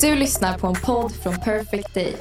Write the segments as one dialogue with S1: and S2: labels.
S1: Du lyssnar på en podd från Perfect Day.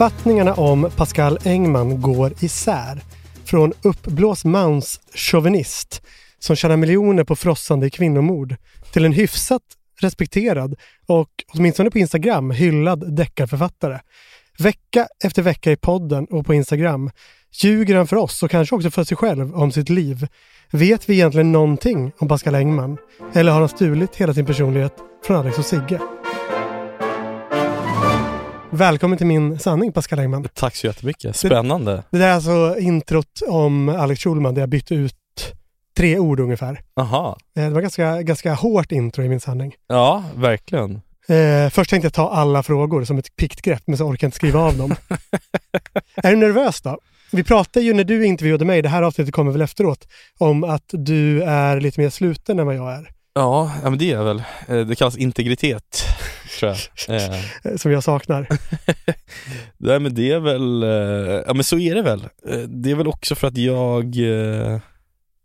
S2: Uppfattningarna om Pascal Engman går isär. Från uppblåst manschauvinist som tjänar miljoner på frossande kvinnomord till en hyfsat respekterad och åtminstone på Instagram hyllad deckarförfattare. Vecka efter vecka i podden och på Instagram ljuger han för oss och kanske också för sig själv om sitt liv. Vet vi egentligen någonting om Pascal Engman? Eller har han stulit hela sin personlighet från Alex och Sigge? Välkommen till min sanning Pascal Engman.
S3: Tack så jättemycket. Spännande.
S2: Det där är alltså introt om Alex Schulman där jag bytte ut tre ord ungefär.
S3: Aha.
S2: Eh, Det var ganska, ganska hårt intro i min sanning.
S3: Ja, verkligen.
S2: Eh, först tänkte jag ta alla frågor som ett pikt grepp, men så orkade jag inte skriva av dem. är du nervös då? Vi pratade ju när du intervjuade mig, det här avsnittet kommer väl efteråt, om att du är lite mer sluten än vad jag är.
S3: Ja, men det är väl. Eh, Det kallas integritet, tror jag. Eh,
S2: Som jag saknar.
S3: Nej men det är väl, eh, ja men så är det väl. Eh, Det är väl också för att jag, eh,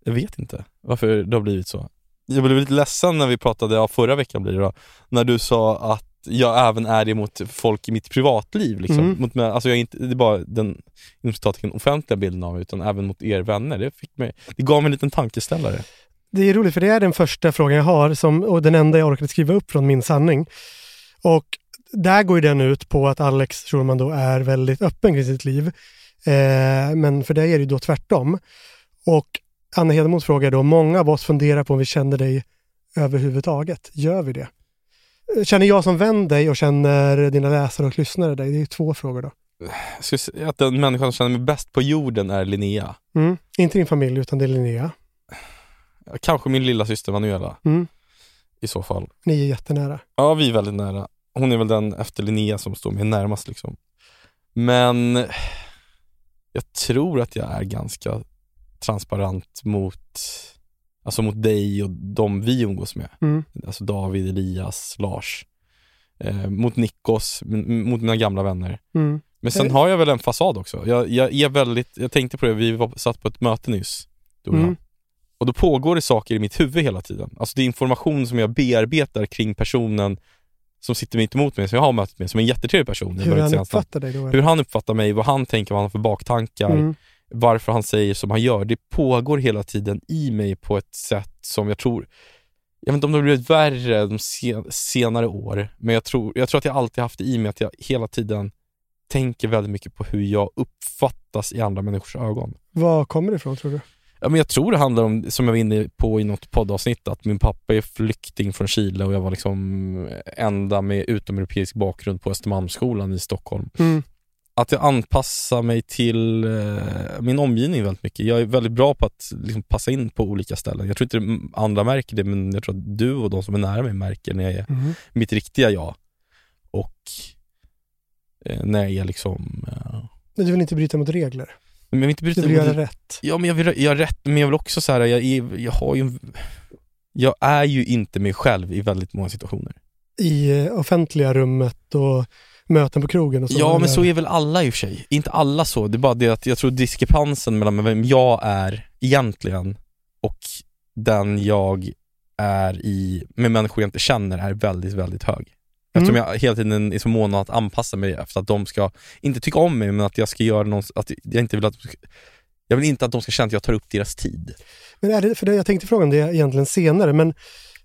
S3: jag vet inte varför det har blivit så. Jag blev lite ledsen när vi pratade, ja förra veckan blir det då, när du sa att jag även är det mot folk i mitt privatliv liksom.
S2: Mm.
S3: Mot, alltså jag är inte, det är bara den offentliga bilden av mig, utan även mot er vänner. Det, fick mig, det gav mig en liten tankeställare.
S2: Det är roligt för det är den första frågan jag har som, och den enda jag orkade skriva upp från min sanning. Och där går ju den ut på att Alex Schulman då är väldigt öppen kring sitt liv. Eh, men för dig är det ju då tvärtom. Och Anna Hedemot frågar då, många av oss funderar på om vi känner dig överhuvudtaget. Gör vi det? Känner jag som vän dig och känner dina läsare och lyssnare dig? Det är ju två frågor då.
S3: Jag skulle säga att den människan som känner mig bäst på jorden är Linnea.
S2: Mm. Inte din familj utan det är Linnea.
S3: Kanske min lilla syster Manuela
S2: Mm.
S3: i så fall.
S2: Ni är jättenära.
S3: Ja, vi är väldigt nära. Hon är väl den efter Linnea som står mig närmast liksom. Men jag tror att jag är ganska transparent mot, alltså mot dig och de vi umgås med.
S2: Mm.
S3: Alltså David, Elias, Lars. Eh, mot Nikos, mot mina gamla vänner.
S2: Mm.
S3: Men sen har jag väl en fasad också. Jag, jag är väldigt, jag tänkte på det, vi var, satt på ett möte nyss, du och jag.
S2: Mm.
S3: Och då pågår det saker i mitt huvud hela tiden. Alltså det är information som jag bearbetar kring personen som sitter mitt emot mig, som jag har mötet med, som är en jättetrevlig person.
S2: Hur han uppfattar dig då?
S3: Hur han uppfattar mig, vad han tänker, vad han har för baktankar,
S2: Mm.
S3: varför han säger som han gör. Det pågår hela tiden i mig på ett sätt som jag tror, jag vet inte om det har blivit värre de sen, senare år, men jag tror, jag tror att jag alltid haft det i mig att jag hela tiden tänker väldigt mycket på hur jag uppfattas i andra människors ögon.
S2: Var kommer det ifrån tror du?
S3: Ja, men jag tror det handlar om, som jag var inne på i något poddavsnitt, att min pappa är flykting från Chile och jag var liksom enda med utomeuropeisk bakgrund på Östermalmsskolan i Stockholm.
S2: Mm.
S3: Att jag anpassar mig till eh, min omgivning väldigt mycket. Jag är väldigt bra på att liksom, passa in på olika ställen. Jag tror inte andra märker det, men jag tror att du och de som är nära mig märker när jag är
S2: Mm.
S3: mitt riktiga jag. Och eh, när jag är liksom... Eh,
S2: Men du vill inte bryta mot regler?
S3: Men jag vill inte bryta
S2: Du vill göra rätt?
S3: Ja, men jag vill göra rätt, men jag vill också så här, jag, är, jag har ju en, Jag är ju inte mig själv i väldigt många situationer.
S2: I eh, offentliga rummet och möten på krogen och så?
S3: ja, men så är väl alla i och för sig. Inte alla så, det är bara det att jag tror diskrepansen mellan vem jag är egentligen och den jag är i, med människor jag inte känner, är väldigt, väldigt hög. Eftersom
S2: Mm.
S3: jag hela tiden är så mån om att anpassa mig efter att de ska, inte tycka om mig, men att jag ska göra någon, att jag inte vill att jag vill inte att de ska känna att jag tar upp deras tid.
S2: Men är det, för det, jag tänkte fråga om det egentligen senare, men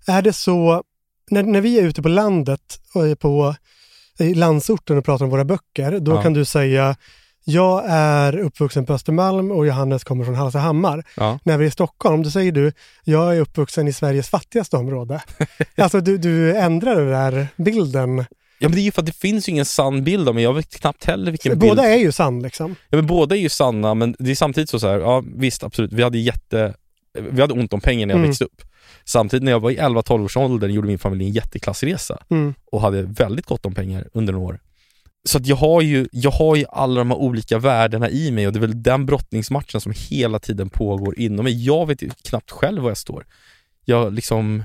S2: är det så, när, när vi är ute på landet och är på i landsorten och pratar om våra böcker, då
S3: Ja.
S2: kan du säga jag är uppvuxen på Östermalm och Johannes kommer från Hallstahammar.
S3: Ja.
S2: När vi är i Stockholm, då säger du jag är uppvuxen i Sveriges fattigaste område. alltså du, du ändrar den där bilden.
S3: Ja men det är ju för att det finns ju ingen sann bild av mig, jag vet knappt heller vilken
S2: Båda
S3: bild
S2: är ju sann liksom.
S3: Ja men båda är ju sanna men det är samtidigt så, så här, ja visst absolut, vi hade jätte Vi hade ont om pengar när jag
S2: Mm.
S3: växte upp Samtidigt när jag var i 11-12 års ålder gjorde min familj en jätteklassresa
S2: Mm.
S3: och hade väldigt gott om pengar under några år så att jag har, ju, jag har ju alla de här olika värdena i mig och det är väl den brottningsmatchen som hela tiden pågår inom mig. Jag vet ju knappt själv var jag står. Jag liksom,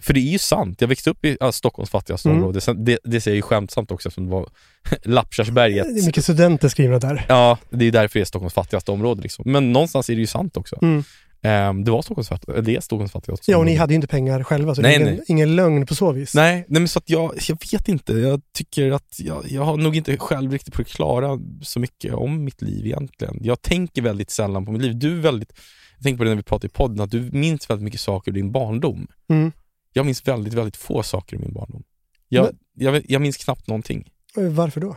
S3: för det är ju sant, jag växte upp i ja, Stockholms fattigaste
S2: Mm.
S3: område, det, det säger jag ju skämtsamt också eftersom det var Lappkärrsberget.
S2: Det är mycket studenter skrivna där.
S3: Ja, det är därför det är Stockholms fattigaste område liksom. Men någonstans är det ju sant också.
S2: Mm.
S3: Ehm, det var Stockholms fattigaste, det är Stockholms fattigaste
S2: Ja, och ni hade ju inte pengar själva, så
S3: Nej,
S2: ingen,
S3: nej.
S2: ingen lögn på så vis.
S3: Nej, nej men så att jag, jag vet inte. Jag tycker att jag, jag har nog inte själv riktigt förklara så mycket om mitt liv egentligen. Jag tänker väldigt sällan på mitt liv. Du är väldigt, jag tänker på det när vi pratar i podden, att du minns väldigt mycket saker ur din barndom.
S2: Mm.
S3: Jag minns väldigt, väldigt få saker ur min barndom. Jag,
S2: Men-
S3: jag, jag minns knappt någonting.
S2: Eh, Varför då?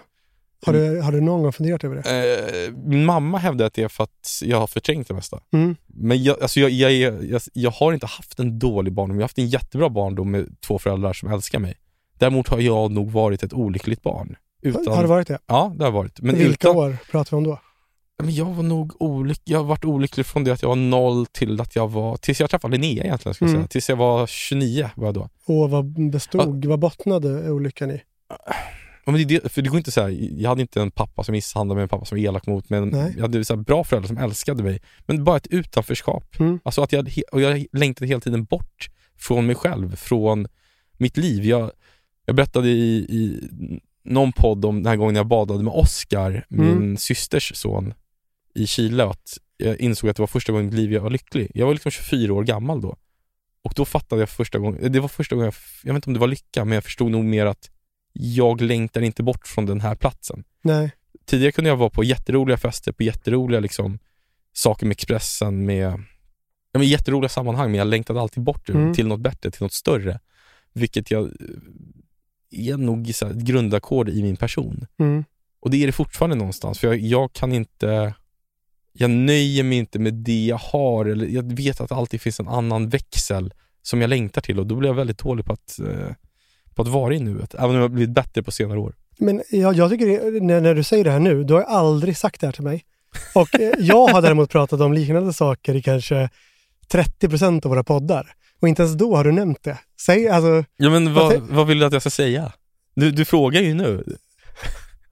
S2: Har du, har du någon gång funderat över det?
S3: Eh, min mamma hävdar att det är för att jag har förträngt det mesta.
S2: Mm.
S3: Men jag, alltså jag, jag, jag, jag har inte haft en dålig barndom. Jag har haft en jättebra barndom med två föräldrar som älskar mig. Däremot har jag nog varit ett olyckligt barn. Utan,
S2: Har det varit det?
S3: Ja, det har varit. Men
S2: Vilka
S3: utan,
S2: år pratar vi om då?
S3: Men jag var nog olycklig. Jag har varit olycklig från det att jag var noll till att jag var, tills jag träffade Linnea egentligen ska jag
S2: Mm.
S3: säga. Tills jag var 29 var jag då.
S2: Och vad bestod, vad bottnade olyckan i?
S3: Ja, men det, för det går inte så här, jag hade inte en pappa som misshandlade mig, en pappa som var elak mot mig.
S2: Nej.
S3: Jag hade så bra föräldrar som älskade mig. Men bara ett utanförskap.
S2: Mm.
S3: Alltså att jag, och jag längtade hela tiden bort från mig själv, från mitt liv. Jag, jag berättade i, i någon podd om den här gången jag badade med Oscar, min
S2: Mm.
S3: systers son, i Chile. Att jag insåg att det var första gången i mitt liv jag var lycklig. Jag var liksom 24 år gammal då. Och då fattade jag första gången, det var första gången, jag, jag vet inte om det var lycka, men jag förstod nog mer att jag längtar inte bort från den här platsen.
S2: Nej.
S3: Tidigare kunde jag vara på jätteroliga fester, på jätteroliga liksom, saker med Expressen, med, ja, med jätteroliga sammanhang, men jag längtade alltid bort
S2: Mm.
S3: till något bättre, till något större. Vilket jag eh, är nog ett grundackord i min person.
S2: Mm.
S3: Och det är det fortfarande någonstans, för jag, jag kan inte jag nöjer mig inte med det jag har, eller jag vet att det alltid finns en annan växel som jag längtar till och då blir jag väldigt dålig på att, eh, på att vara i nuet, även om jag har blivit bättre på senare år.
S2: Men jag, jag tycker, det, när, när du säger det här nu, du har aldrig sagt det här till mig. Och eh, jag har däremot pratat om liknande saker i kanske 30% av våra poddar. Och inte ens då har du nämnt det. Säg, alltså,
S3: Ja men
S2: Vad
S3: vad, vill du att jag ska säga? Du, du frågar ju nu.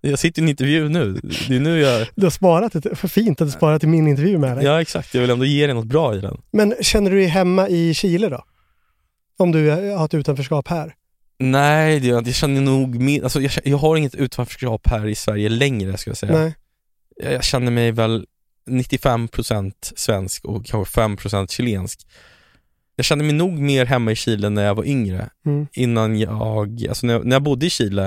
S3: Jag sitter i en intervju nu. Det är nu jag...
S2: du har sparat det, för fint att du sparat till min intervju med dig.
S3: Ja exakt, jag vill ändå ge dig något bra i den.
S2: Men känner du dig hemma i Chile då? Om du har ett utanförskap här?
S3: Nej, det, jag känner nog min, alltså jag, jag har inget utanförskap här i Sverige längre ska jag säga.
S2: Nej.
S3: Jag, jag känner mig väl 95% svensk och kanske 5% chilensk. Jag kände mig nog mer hemma i Chile när jag var yngre.
S2: Mm.
S3: Innan jag, alltså när jag, när jag bodde i Chile,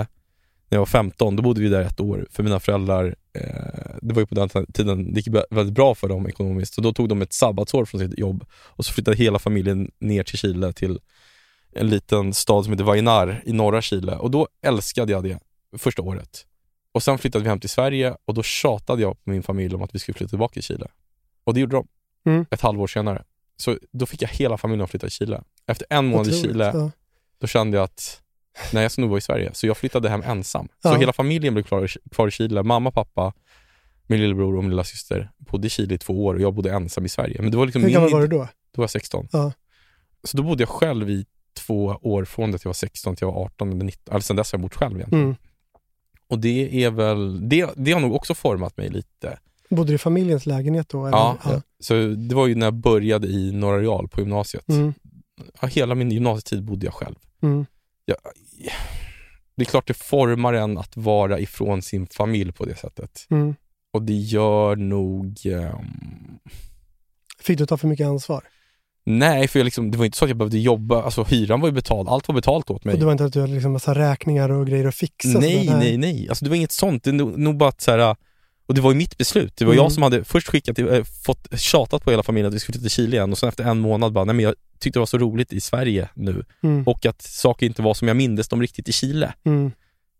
S3: när jag var 15, då bodde vi där ett år. För mina föräldrar, eh, det var ju på den tiden det gick väldigt bra för dem ekonomiskt. Så då tog de ett sabbatsår från sitt jobb och så flyttade hela familjen ner till Chile, till en liten stad som heter Vainar i norra Chile. Och då älskade jag det första året. Och sen flyttade vi hem till Sverige och då tjatade jag på min familj om att vi skulle flytta tillbaka till Chile. Och det gjorde de.
S2: Mm.
S3: Ett halvår senare. Så då fick jag hela familjen att flytta till Chile. Efter en månad i
S2: Otroligt.
S3: Chile,
S2: Ja.
S3: då kände jag att nej, jag ska nog vara i Sverige. Så jag flyttade hem ensam.
S2: Ja.
S3: Så hela familjen blev kvar, kvar i Chile. Mamma, pappa, min lillebror och min lilla syster bodde i Chile i två år och jag bodde ensam i Sverige. Men det var liksom
S2: Hur gammal var du då?
S3: Då var jag 16.
S2: Ja.
S3: Så då bodde jag själv i två år från det jag var 16 till jag var 18 eller 19. Alltså sen dess har jag bott själv egentligen.
S2: Mm.
S3: Och det är väl, det, det har nog också format mig lite.
S2: Bodde du i familjens lägenhet då? Eller?
S3: Ja, Så det var ju när jag började i Norra Real på gymnasiet.
S2: Mm.
S3: Ja, hela min gymnasietid bodde jag själv.
S2: Mm.
S3: Jag, det är klart det formar en att vara ifrån sin familj på det sättet.
S2: Mm.
S3: Och det gör nog... ehm,
S2: Fick du ta för mycket ansvar?
S3: Nej, för jag liksom, det var inte så att jag behövde jobba. Alltså hyran var ju betald. Allt var betalt åt mig.
S2: Och det var inte att du hade liksom massa räkningar och grejer att fixa?
S3: Nej, nej, nej. Alltså det var inget sånt. Det är nog, bara att så här, och det var ju mitt beslut. Det var
S2: Mm.
S3: jag som hade först skickat, äh, fått tjatat på hela familjen att vi skulle flytta till Chile igen och sen efter en månad bara, nej men jag tyckte det var så roligt i Sverige nu
S2: Mm.
S3: och att saker inte var som jag mindes dem riktigt i Chile.
S2: Mm.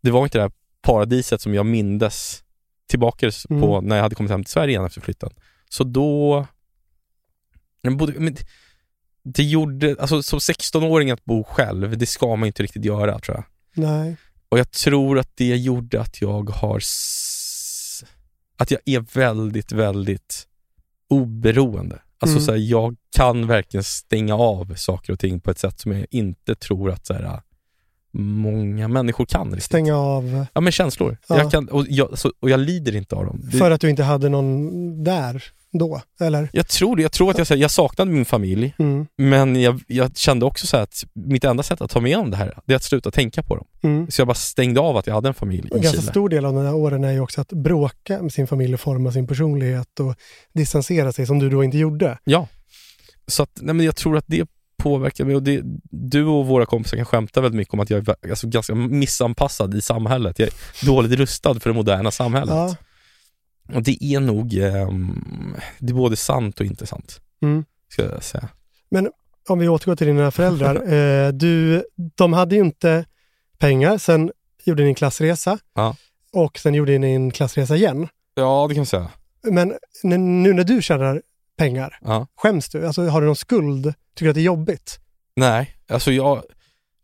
S3: Det var inte det här paradiset som jag mindes tillbaka
S2: Mm.
S3: på när jag hade kommit hem till Sverige igen efter flytten. Så då... Men både, men det- gjorde, alltså som 16-åring att bo själv, det ska man inte riktigt göra tror jag.
S2: Nej.
S3: Och jag tror att det gjorde att jag har att jag är väldigt, väldigt oberoende. Alltså
S2: Mm.
S3: så här, jag kan verkligen stänga av saker och ting på ett sätt som jag inte tror att så här, många människor kan riktigt.
S2: Stänga av
S3: Ja men känslor.
S2: Ja.
S3: Jag kan, och, jag, så, och jag lider inte av dem. Det,
S2: för att du inte hade någon där då, eller?
S3: Jag tror det. Jag tror att jag, jag saknade min familj,
S2: Mm.
S3: men jag, jag kände också så att mitt enda sätt att ta med om det här, det är att sluta tänka på dem.
S2: Mm.
S3: Så jag bara stängde av att jag hade en familj
S2: En ganska
S3: Chile.
S2: stor del av de här åren är ju också att bråka med sin familj och forma sin personlighet och distansera sig som du då inte gjorde.
S3: Ja. Så att, nej men jag tror att det påverkar mig och det, du och våra kompisar kan skämta väldigt mycket om att jag är alltså, ganska missanpassad i samhället. Jag är dåligt rustad för det moderna samhället.
S2: Ja.
S3: Och det är nog, ehm, det är både sant och inte sant.
S2: Mm.
S3: Ska jag säga.
S2: Om vi återgår till dina föräldrar. eh, du, de hade ju inte pengar, sen gjorde ni en klassresa
S3: Ja.
S2: och sen gjorde ni en klassresa igen.
S3: Ja, det kan jag säga.
S2: Men nu när du tjänar pengar,
S3: Ja.
S2: skäms du? Alltså har du någon skuld? Tycker du att det är jobbigt?
S3: Nej, alltså jag,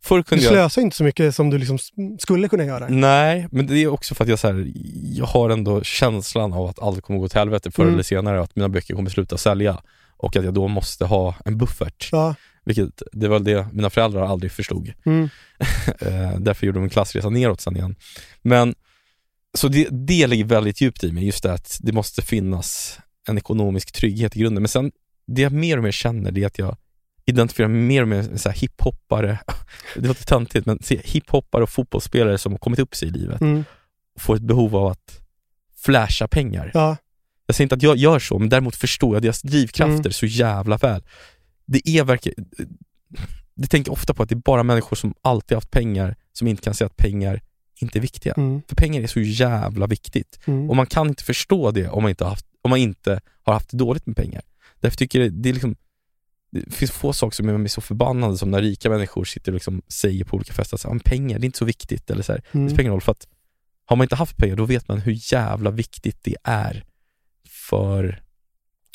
S3: förr
S2: Du
S3: kunde jag
S2: slösar inte så mycket som du liksom skulle kunna göra.
S3: Nej, men det är också för att jag, så här, jag har ändå känslan av att allt kommer gå till helvete förr
S2: Mm.
S3: eller senare och att mina böcker kommer sluta sälja och att jag då måste ha en buffert.
S2: Ja.
S3: Vilket, det var det mina föräldrar aldrig förstod.
S2: Mm.
S3: Eh, därför gjorde de en klassresa neråt sen igen. Men, så det, det ligger väldigt djupt i mig, just det att det måste finnas en ekonomisk trygghet i grunden. Men sen, det jag mer och mer känner det är att jag identifierar mig mer och mer med så här hiphoppare, det låter töntigt, men hiphoppare och fotbollsspelare som har kommit upp sig i livet
S2: Mm.
S3: och får ett behov av att flasha pengar.
S2: Ja.
S3: Jag säger inte att jag gör så, men däremot förstår jag deras drivkrafter
S2: Mm.
S3: så jävla väl. Det är verkligen, det tänker jag ofta på att det är bara människor som alltid haft pengar som inte kan säga att pengar inte är viktiga.
S2: Mm.
S3: För pengar är så jävla viktigt.
S2: Mm.
S3: Och man kan inte förstå det om man inte har haft, om man inte har haft det dåligt med pengar. Därför tycker jag det, det är liksom det finns få saker som gör mig så förbannade som när rika människor sitter och liksom säger på olika fester att så här, "Men pengar, det är inte så viktigt. Eller så här, det
S2: Mm.
S3: spelar ingen roll för att har man inte haft pengar då vet man hur jävla viktigt det är för,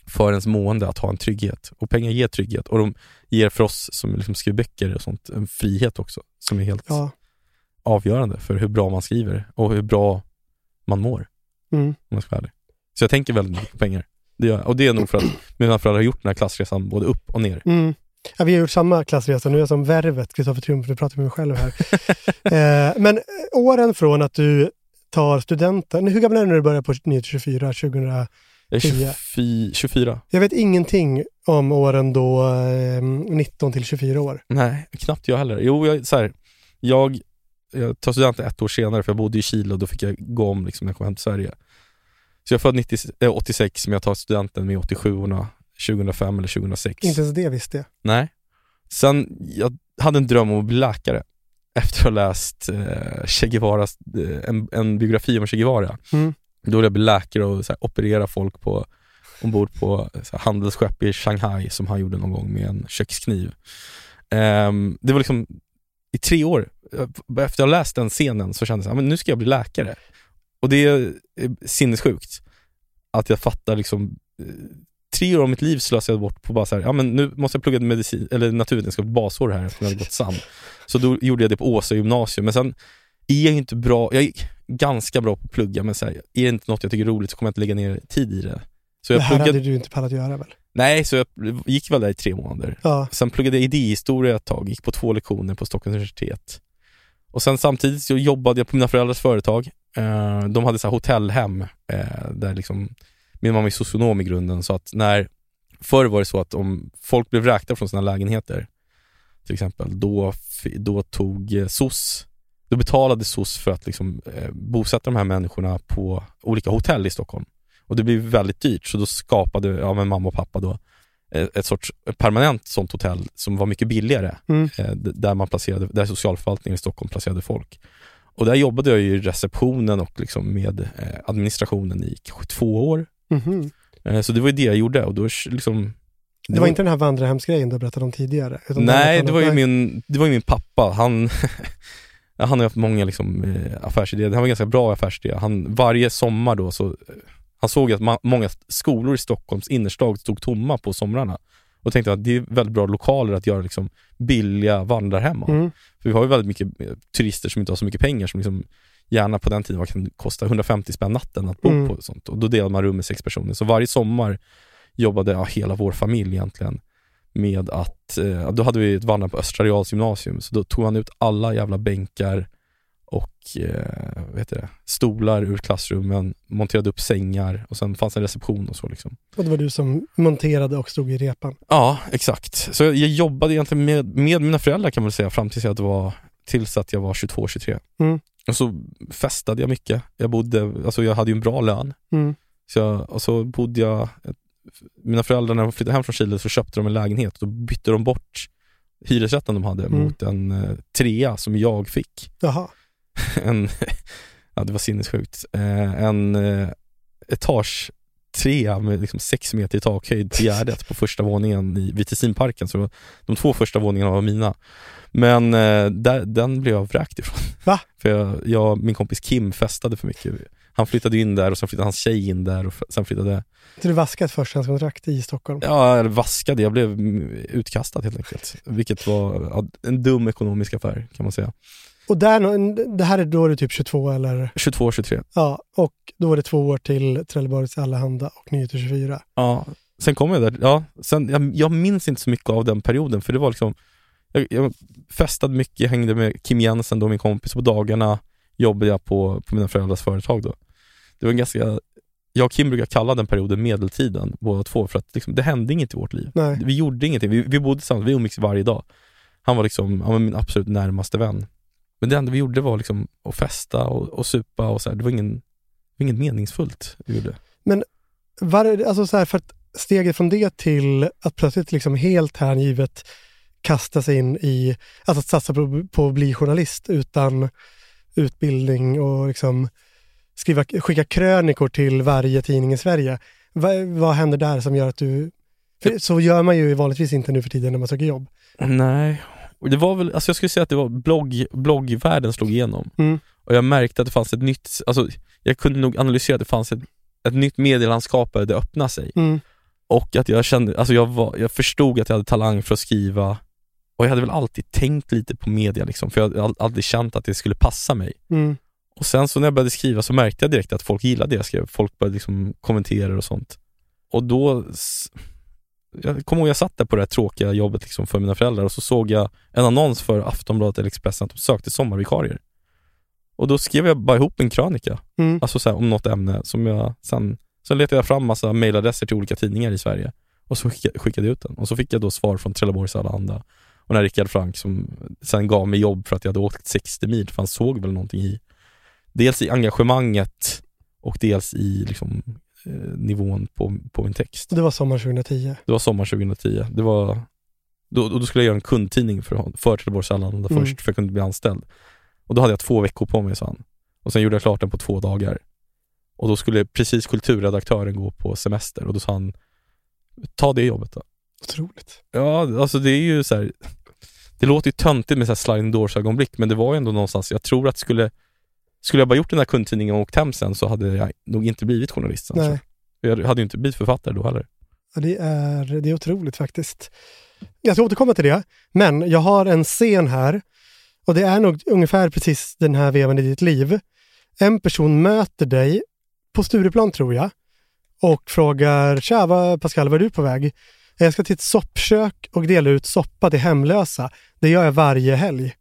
S3: för ens mående att ha en trygghet. Och pengar ger trygghet och de ger för oss som liksom skriver böcker och sånt en frihet också som är helt
S2: Ja.
S3: avgörande för hur bra man skriver och hur bra man mår
S2: Mm.
S3: om jag ska vara ärlig. Så jag tänker väldigt mycket på pengar. Det gör jag. Och det är nog för att mina föräldrar har gjort den här klassresan både upp och ner.
S2: Mm. Ja, vi har gjort samma klassresa, nu är jag som Värvet, Kristoffer Triumf, nu pratar jag med mig själv här. eh, men eh, åren från att du tar studenten, hur gammal är du när du börjar på 9-24, 2000?
S3: Jag är
S2: Tio.
S3: 24, 24.
S2: Jag vet ingenting om åren då eh, 19 till 24 år.
S3: Nej, knappt jag heller. Jo, jag, så här, jag, jag tar studenten ett år senare för jag bodde i Chile och då fick jag gå om liksom, när jag kom hem till Sverige. Så jag är född 90, eh, 86 men jag tar studenten med 87 orna 2005 eller 2006.
S2: Inte ens det visste jag.
S3: Nej. Sen, jag hade en dröm om att bli läkare efter att ha läst eh, Che Guevaras, eh, en, en biografi om Che Guevara.
S2: Mm.
S3: Då ville jag bli läkare och så här, operera folk på, ombord på så här, handelsskepp i Shanghai som han gjorde någon gång med en kökskniv. Ehm, det var liksom i tre år, eh, efter att ha läst den scenen så kände jag att nu ska jag bli läkare. Och det är eh, sinnessjukt att jag fattar liksom eh, tre år av mitt liv slösade jag bort på bara så här, ja men nu måste jag plugga medicin, eller naturvetenskap basår här eftersom jag hade gått SAM. Så då gjorde jag det på Åsa gymnasium, men sen är jag inte bra, jag är ganska bra på att plugga men så här, är det inte något jag tycker är roligt så kommer jag inte lägga ner tid i det. Så
S2: Det
S3: jag
S2: här
S3: pluggade,
S2: hade du inte pallat göra väl?
S3: nej så jag gick väl där i tre månader.
S2: Ja.
S3: Sen pluggade jag idéhistoria ett tag, gick på två lektioner på Stockholms universitet. Och sen samtidigt så jobbade jag på mina föräldrars företag. Eh, de hade så här hotellhem eh, där liksom, min mamma är socionom i grunden så att när, förr var det så att om folk blev vräkta från sina lägenheter till exempel, då, då tog eh, SOS, då betalade SOS för att liksom, eh, bosätta de här människorna på olika hotell i Stockholm. Och det blev väldigt dyrt så då skapade ja, men mamma och pappa då eh, ett sorts permanent sånt hotell som var mycket billigare.
S2: Mm.
S3: Eh, där man placerade, där socialförvaltningen i Stockholm placerade folk. Och där jobbade jag i receptionen och liksom med eh, administrationen i kanske två år.
S2: Mhm.
S3: Eh, så det var ju det jag gjorde och då liksom
S2: Det var inte den här vandrarhemsgrejen du berättade om tidigare? det
S3: Nej, det var ju min, det var ju min pappa. Han, han har haft många liksom, eh, affärsidéer. Han var ganska bra affärsidé. Han, varje sommar då så, han såg att många skolor i Stockholms innerstad stod tomma på somrarna. Och tänkte att det är väldigt bra lokaler att göra liksom billiga vandrarhem av.
S2: Mm.
S3: För vi har ju väldigt mycket eh, turister som inte har så mycket pengar som liksom gärna på den tiden kan kosta 150 spänn natten att bo
S2: Mm.
S3: på och sånt. Och då delade man rum med sex personer. Så varje sommar jobbade ja, hela vår familj egentligen med att, eh, då hade vi ett vandrande på Östra Reals gymnasium, så då tog han ut alla jävla bänkar och eh, vad heter det, stolar ur klassrummen, monterade upp sängar och sen fanns en reception och så liksom.
S2: Och det var du som monterade och stod i repan.
S3: Ja, exakt. Så jag, jag jobbade egentligen med, med mina föräldrar kan man säga fram tills jag var, tills att jag var 22-23.
S2: Mm.
S3: Och så festade jag mycket. Jag bodde, alltså jag hade ju en bra lön.
S2: Mm.
S3: Så jag, och så bodde jag, mina föräldrar när de flyttade hem från Chile så köpte de en lägenhet och då bytte de bort hyresrätten de hade
S2: Mm.
S3: mot en eh, trea som jag fick.
S2: Jaha.
S3: En, ja det var sinnessjukt. Eh, en eh, etage trea med liksom sex meter i takhöjd till Gärdet på första våningen i, vid Tessinparken. Så de två första våningarna var mina. Men eh, där, den blev jag vräkt ifrån.
S2: Va?
S3: För jag, jag, min kompis Kim festade för mycket. Han flyttade in där och sen flyttade hans tjej in där och sen flyttade
S2: Så du vaskade förstahandskontrakt i Stockholm?
S3: Ja, eller vaskade. Jag blev utkastad helt enkelt. Vilket var en dum ekonomisk affär kan man säga.
S2: Och där, det här är då du är typ 22 eller?
S3: 22, 23.
S2: Ja, och då är det två år till Trelleborgs Allehanda och Nyheter 24.
S3: Ja, sen kom jag där. Ja, sen, jag, jag minns inte så mycket av den perioden för det var liksom jag, jag festade mycket, hängde med Kim Jensen då, min kompis. På dagarna jobbade jag på, på mina föräldrars företag då. Det var en ganska, jag och Kim brukar kalla den perioden medeltiden båda två för att liksom, det hände inget i vårt liv.
S2: Nej.
S3: Vi gjorde ingenting, vi, vi bodde tillsammans, vi umgicks varje dag. Han var liksom var min absolut närmaste vän. Men det enda vi gjorde var liksom att festa och, och supa och så här. det var ingen, inget meningsfullt vi gjorde.
S2: Var, alltså så här, för att steget från det till att plötsligt liksom helt hängivet kasta sig in i, alltså att satsa på, på att bli journalist utan utbildning och liksom skriva, skicka krönikor till varje tidning i Sverige. Va, vad händer där som gör att du... För så gör man ju vanligtvis inte nu för tiden när man söker jobb.
S3: Nej, och det var väl, alltså jag skulle säga att det var blogg, bloggvärlden slog igenom.
S2: Mm.
S3: Och jag märkte att det fanns ett nytt, alltså jag kunde nog analysera att det fanns ett, ett nytt medielandskap där det öppnade sig.
S2: Mm.
S3: Och att jag kände, alltså jag, var, jag förstod att jag hade talang för att skriva och jag hade väl alltid tänkt lite på media liksom, för jag hade alltid känt att det skulle passa mig.
S2: Mm.
S3: Och sen så när jag började skriva så märkte jag direkt att folk gillade det jag skrev. Folk började liksom kommentera och sånt. Och då, jag kommer ihåg jag satt där på det här tråkiga jobbet liksom för mina föräldrar och så såg jag en annons för Aftonbladet eller Expressen att de sökte sommarvikarier. Och då skrev jag bara ihop en krönika,
S2: Mm.
S3: alltså så här, om något ämne som jag sen, sen letade jag fram massa mailadresser till olika tidningar i Sverige och så skickade, jag ut den. Och så fick jag då svar från Trelleborgs Allehanda och den här Rickard Frank som sen gav mig jobb för att jag hade åkt 60 mil, för han såg väl någonting i dels i engagemanget och dels i liksom, nivån på, på min text.
S2: Det var sommar 2010.
S3: Det var sommar 2010. Det var, då, då skulle jag göra en kundtidning för, för Trelleborgs Allehanda
S2: Mm.
S3: först, för jag kunde bli anställd. Och då hade jag två veckor på mig, sa han. Och sen gjorde jag klart den på två dagar. Och då skulle precis kulturredaktören gå på semester och då sa han, ta det jobbet då.
S2: Otroligt.
S3: Ja, alltså det är ju så här. Det låter ju töntigt med så här sliding doors ögonblick, men det var ju ändå någonstans, jag tror att skulle Skulle jag bara gjort den här kundtidningen och åkt hem sen så hade jag nog inte blivit journalist sen.
S2: Nej.
S3: Jag hade ju inte blivit författare då heller.
S2: Ja, det, är, det är otroligt faktiskt. Jag ska återkomma till det, men jag har en scen här och det är nog ungefär precis den här vevan i ditt liv. En person möter dig på Stureplan tror jag och frågar Tja, vad, Pascal, var är du på väg? Jag ska till ett soppkök och dela ut soppa till hemlösa. Det gör jag varje helg.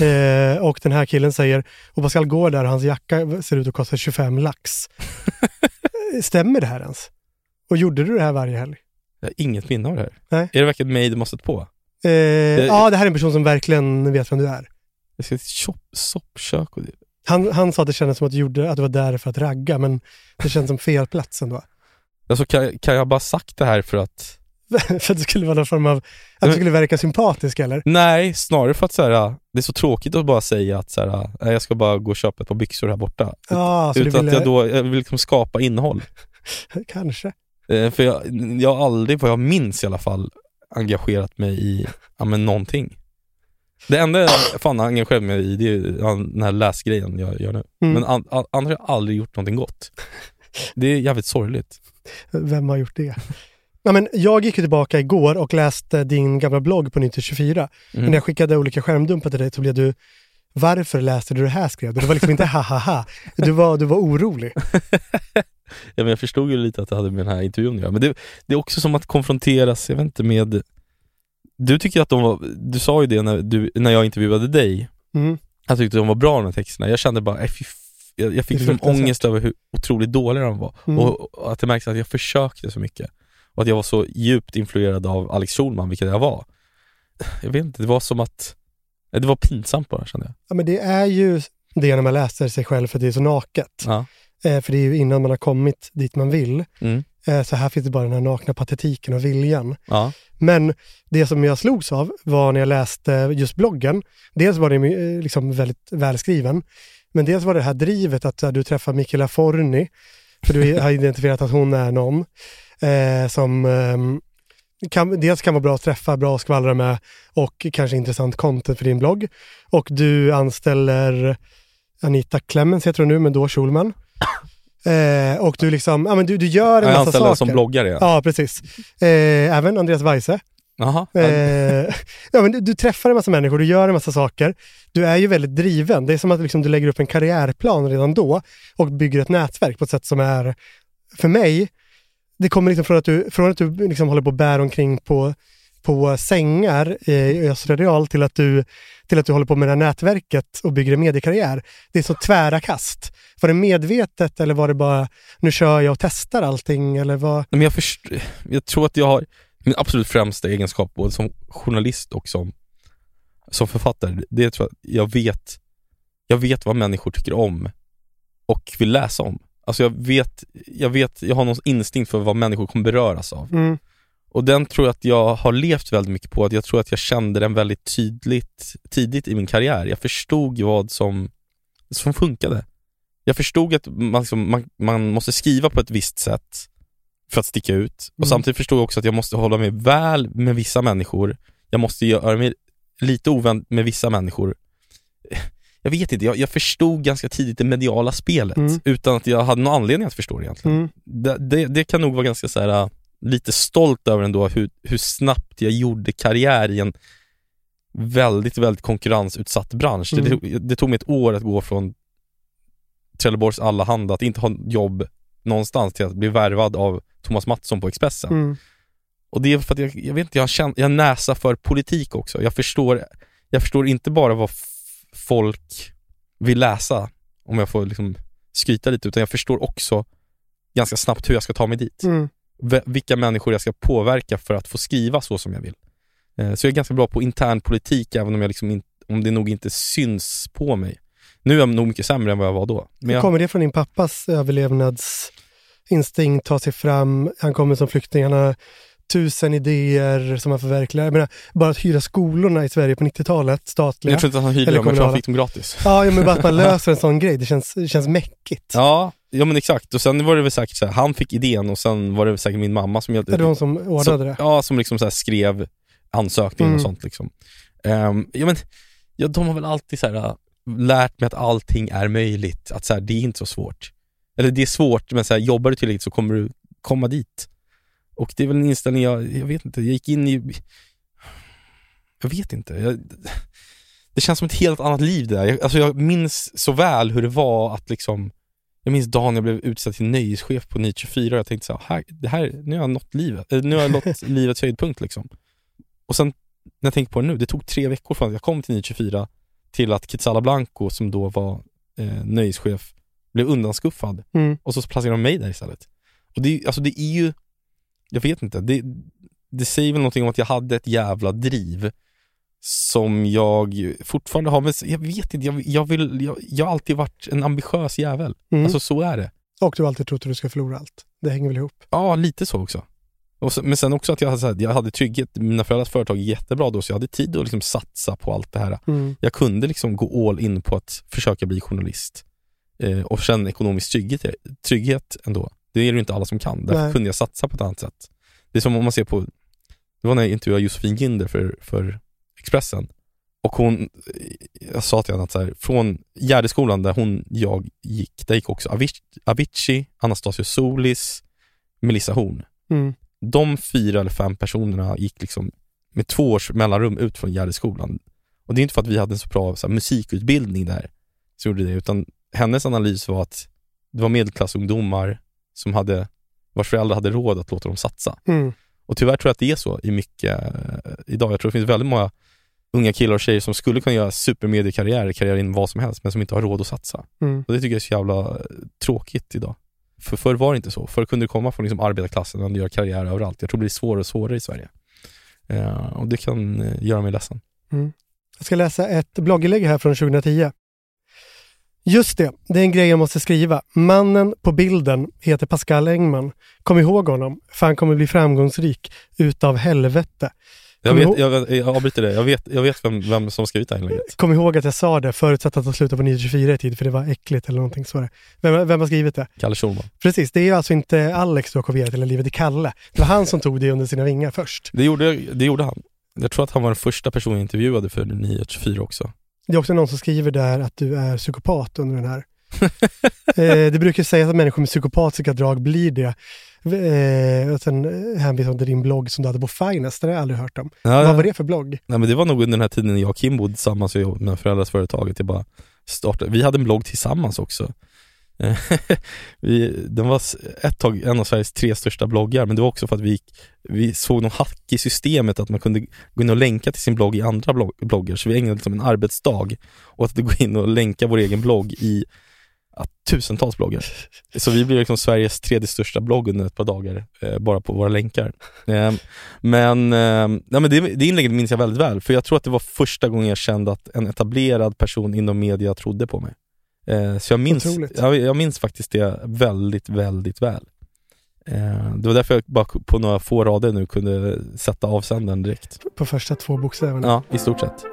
S2: Eh, och den här killen säger, och Pascal går där och hans jacka ser ut att kosta 25 lax. Stämmer det här ens? Och gjorde du det här varje helg?
S3: Jag har inget minne av det här.
S2: Nej.
S3: Är det verkligen mig du måste på?
S2: Eh, ja, det här är en person som verkligen vet vem du är.
S3: Jag ska till shop, soppkök och det.
S2: Han, han sa att det kändes som att du, gjorde, att du var där för att ragga, men det känns som fel plats ändå.
S3: Alltså kan, kan jag bara sagt det här för att
S2: för att det skulle vara någon form av, att du skulle verka sympatisk eller?
S3: Nej, snarare för att så här, det är så tråkigt att bara säga att så här, "Nej, jag ska bara gå och köpa ett par byxor här borta.
S2: Du
S3: Utan
S2: ville,
S3: att jag då, jag vill liksom skapa innehåll.
S2: kanske.
S3: Eh, För jag, jag har aldrig, vad jag minns i alla fall, engagerat mig i, ja men någonting. Det enda jag fan engagerat mig i, det är den här läsgrejen jag gör nu.
S2: Mm.
S3: Men an, an, annars har jag aldrig gjort någonting gott. Det är jävligt sorgligt.
S2: Vem har gjort det? Ja, men jag gick ju tillbaka igår och läste din gamla blogg på 9024.
S3: Mm.
S2: Men när jag skickade olika skärmdumpar till dig så blev du varför läste du det här skrev du? Det var liksom inte ha ha ha. Du var, du var orolig.
S3: Ja, men jag förstod ju lite att det hade med den här intervjun att göra. Men det, det är också som att konfronteras, jag vet inte, med du tycker att de var, du sa ju det när, du, när jag intervjuade dig,
S2: Mm.
S3: jag tyckte de var bra de här texterna. Jag kände bara, äh, jag, jag fick liksom ångest över hur otroligt dåliga de var.
S2: Mm.
S3: Och, och att det märktes att jag försökte så mycket. Och att jag var så djupt influerad av Alex Schulman, vilket jag var. Jag vet inte, det var som att, det var pinsamt bara kände jag.
S2: Ja, men det är ju det när man läser sig själv för det är så naket.
S3: Ja.
S2: Eh, för det är ju innan man har kommit dit man vill.
S3: Mm.
S2: Eh, så här finns det bara den här nakna patetiken och viljan.
S3: Ja.
S2: Men det som jag slogs av var när jag läste just bloggen. Dels var det eh, liksom väldigt välskriven. Men dels var det här drivet att eh, du träffar Michela Forni. För du har identifierat att hon är någon eh, som ehm, kan, dels kan vara bra att träffa, bra att skvallra med och kanske intressant content för din blogg. Och du anställer Anita Clemens heter hon nu, men då Schulman. Eh, och du liksom, ja men du, du gör en
S3: Jag
S2: massa saker.
S3: som bloggare ja.
S2: Ja, precis. Eh, även Andreas Weise.
S3: Jaha.
S2: Eh, ja, men du, du träffar en massa människor, du gör en massa saker. Du är ju väldigt driven. Det är som att liksom, du lägger upp en karriärplan redan då och bygger ett nätverk på ett sätt som är, för mig, det kommer liksom från att du, från att du liksom håller på och bär omkring på, på sängar i Östra Real till att, du, till att du håller på med det här nätverket och bygger en mediekarriär. Det är så tvära kast. Var det medvetet eller var det bara, nu kör jag och testar allting eller vad?
S3: Nej, Men jag, först, jag tror att jag har min absolut främsta egenskap både som journalist och som, som författare. Det tror jag, jag vet Jag vet vad människor tycker om och vill läsa om. Alltså jag vet, jag vet, jag har någon instinkt för vad människor kommer beröras av.
S2: Mm.
S3: Och den tror jag att jag har levt väldigt mycket på, att jag tror att jag kände den väldigt tydligt tidigt i min karriär. Jag förstod vad som, som funkade. Jag förstod att man, liksom, man, man måste skriva på ett visst sätt för att sticka ut. Och
S2: Mm.
S3: samtidigt förstod jag också att jag måste hålla mig väl med vissa människor. Jag måste göra mig lite ovän med vissa människor. Jag vet inte, jag, jag förstod ganska tidigt det mediala spelet
S2: Mm.
S3: utan att jag hade någon anledning att förstå det egentligen
S2: Mm.
S3: det, det, det kan nog vara ganska så här, äh, lite stolt över ändå hur, hur snabbt jag gjorde karriär i en väldigt, väldigt konkurrensutsatt bransch.
S2: Mm.
S3: Det, tog- det tog mig ett år att gå från Trelleborgs Allehanda, att inte ha jobb någonstans till att bli värvad av Thomas Mattsson på Expressen.
S2: Mm.
S3: Och det är för att jag, jag vet inte, jag har, känt, jag har näsa för politik också. Jag förstår, jag förstår inte bara vad folk vill läsa, om jag får liksom skryta lite, utan jag förstår också ganska snabbt hur jag ska ta mig dit.
S2: Mm.
S3: Vilka människor jag ska påverka för att få skriva så som jag vill. Eh, så jag är ganska bra på intern politik, även om, jag liksom in, om det nog inte syns på mig. Nu är jag nog mycket sämre än vad jag var då. Men jag,
S2: Kommer det från din pappas överlevnadsinstinkt, ta sig fram, han kommer som flykting, han har tusen idéer som han förverkligar. Jag menar, bara att hyra skolorna i Sverige på 90-talet, statliga.
S3: jag tror inte att han hyrde dem, jag tror han fick dem gratis.
S2: Ja, men bara att man löser en sån grej, det känns, det känns mäckigt.
S3: Ja, ja men exakt. Och sen var det väl säkert så här, han fick idén och sen var det säkert min mamma som hjälpte
S2: Är det hon som ordnade
S3: som,
S2: det?
S3: Ja, som liksom så skrev ansökningen
S2: Mm.
S3: och sånt liksom. Ehm, ja men, ja, de har väl alltid så här, äh, lärt mig att allting är möjligt, att så här, det är inte så svårt. Eller det är svårt, men så här, jobbar du tillräckligt så kommer du komma dit. Och det är väl en inställning jag, jag vet inte, jag gick in i, jag vet inte. Jag, det känns som ett helt annat liv det där. Jag, alltså jag minns så väl hur det var att liksom jag minns dagen jag blev utsedd till nöjeschef på Nytt 24 och jag tänkte så här, det här, nu har jag nått livet, eh, nu har jag nått livets höjdpunkt liksom. Och sen när jag tänker på det nu, det tog tre veckor från att jag kom till Nytt 24 till att Kitsala Blanco som då var eh, nöjeschef blev undanskuffad
S2: Mm.
S3: och så placerade de mig där istället. Och det, alltså det är ju, jag vet inte, det, det säger väl någonting om att jag hade ett jävla driv som jag fortfarande har, men jag vet inte, jag, jag vill, jag, jag har alltid varit en ambitiös jävel.
S2: Mm.
S3: Alltså så är det.
S2: Och du har alltid trott att du ska förlora allt. Det hänger väl ihop.
S3: Ja, lite så också. Så, men sen också att jag, hade så här, jag hade trygghet, mina föräldrars företag är jättebra då, så jag hade tid att liksom satsa på allt det här.
S2: Mm.
S3: Jag kunde liksom gå all in på att försöka bli journalist eh, och känna ekonomisk trygghet, trygghet ändå. Det är det ju inte alla som kan, därför
S2: Nej.
S3: kunde jag satsa på ett annat sätt. Det är som om man ser på, det var när jag intervjuade Josefin Ginder för, för Expressen och hon, jag sa till henne att så här, från Gärdeskolan där hon, jag gick, där gick också Avicii, Avicii Anastasios Solis, Melissa Horn.
S2: Mm.
S3: De fyra eller fem personerna gick liksom med två års mellanrum ut från Gärdeskolan. Och det är inte för att vi hade en så bra så här, musikutbildning där som gjorde det, utan hennes analys var att det var medelklassungdomar som hade, vars föräldrar hade råd att låta dem satsa.
S2: Mm.
S3: Och tyvärr tror jag att det är så i mycket eh, idag. Jag tror det finns väldigt många unga killar och tjejer som skulle kunna göra supermediekarriär, karriär inom vad som helst, men som inte har råd att satsa.
S2: Mm.
S3: Och det tycker jag är så jävla eh, tråkigt idag. För förr var det inte så. Förr kunde du komma från liksom arbetarklassen och göra karriär överallt. Jag tror det blir svårare och svårare i Sverige. Eh, och det kan eh, göra mig ledsen.
S2: Jag ska läsa ett blogginlägg här från 2010. Just det, det är en grej jag måste skriva. Mannen på bilden heter Pascal Engman. Kom ihåg honom, för han kommer bli framgångsrik utav helvete.
S3: Jag,
S2: Kom
S3: vet, jag, vet- jag avbryter det. Jag vet, jag vet vem, vem som skrivit det här inlägget.
S2: Kom ihåg att jag sa det, förutsatt att de slutar på 9.24 i tid, för det var äckligt eller någonting så. Vem, vem har skrivit det?
S3: Kalle Schulman.
S2: Precis, det är alltså inte Alex du har kopierat hela livet, det är Kalle. Det var han som tog det under sina vingar först.
S3: Det gjorde, det gjorde han. Jag tror att han var den första personen jag intervjuade för 924 också.
S2: Det är också någon som skriver där att du är psykopat under den här. eh, det brukar sägas att människor med psykopatiska drag blir det. Eh, och sen hänvisar de till din blogg som du hade på Finest, det har jag aldrig hört om.
S3: Ja,
S2: Vad var det för blogg?
S3: Nej, men det var nog under den här tiden jag och Kim bodde tillsammans och jobbade med föräldrasföretaget. Jag bara startade. Vi hade en blogg tillsammans också. Eh, vi, den var ett tag en av Sveriges tre största bloggar, men det var också för att vi, gick- vi såg någon hack i systemet att man kunde gå in och länka till sin blogg i andra blogg, bloggar. Så vi ägnade liksom en arbetsdag åt att gå in och länka vår egen blogg i ja, tusentals bloggar. Så vi blev liksom Sveriges tredje största blogg under ett par dagar, eh, bara på våra länkar. Eh, men, eh, ja, men det, det inlägget minns jag väldigt väl, för jag tror att det var första gången jag kände att en etablerad person inom media trodde på mig. Eh, så jag minns,
S2: Otroligt.
S3: jag, jag minns faktiskt det väldigt, väldigt väl. Eh, det var därför jag bara på några få rader nu kunde sätta avsändaren direkt.
S2: På första två bokstäverna.
S3: Ja, i stort sett.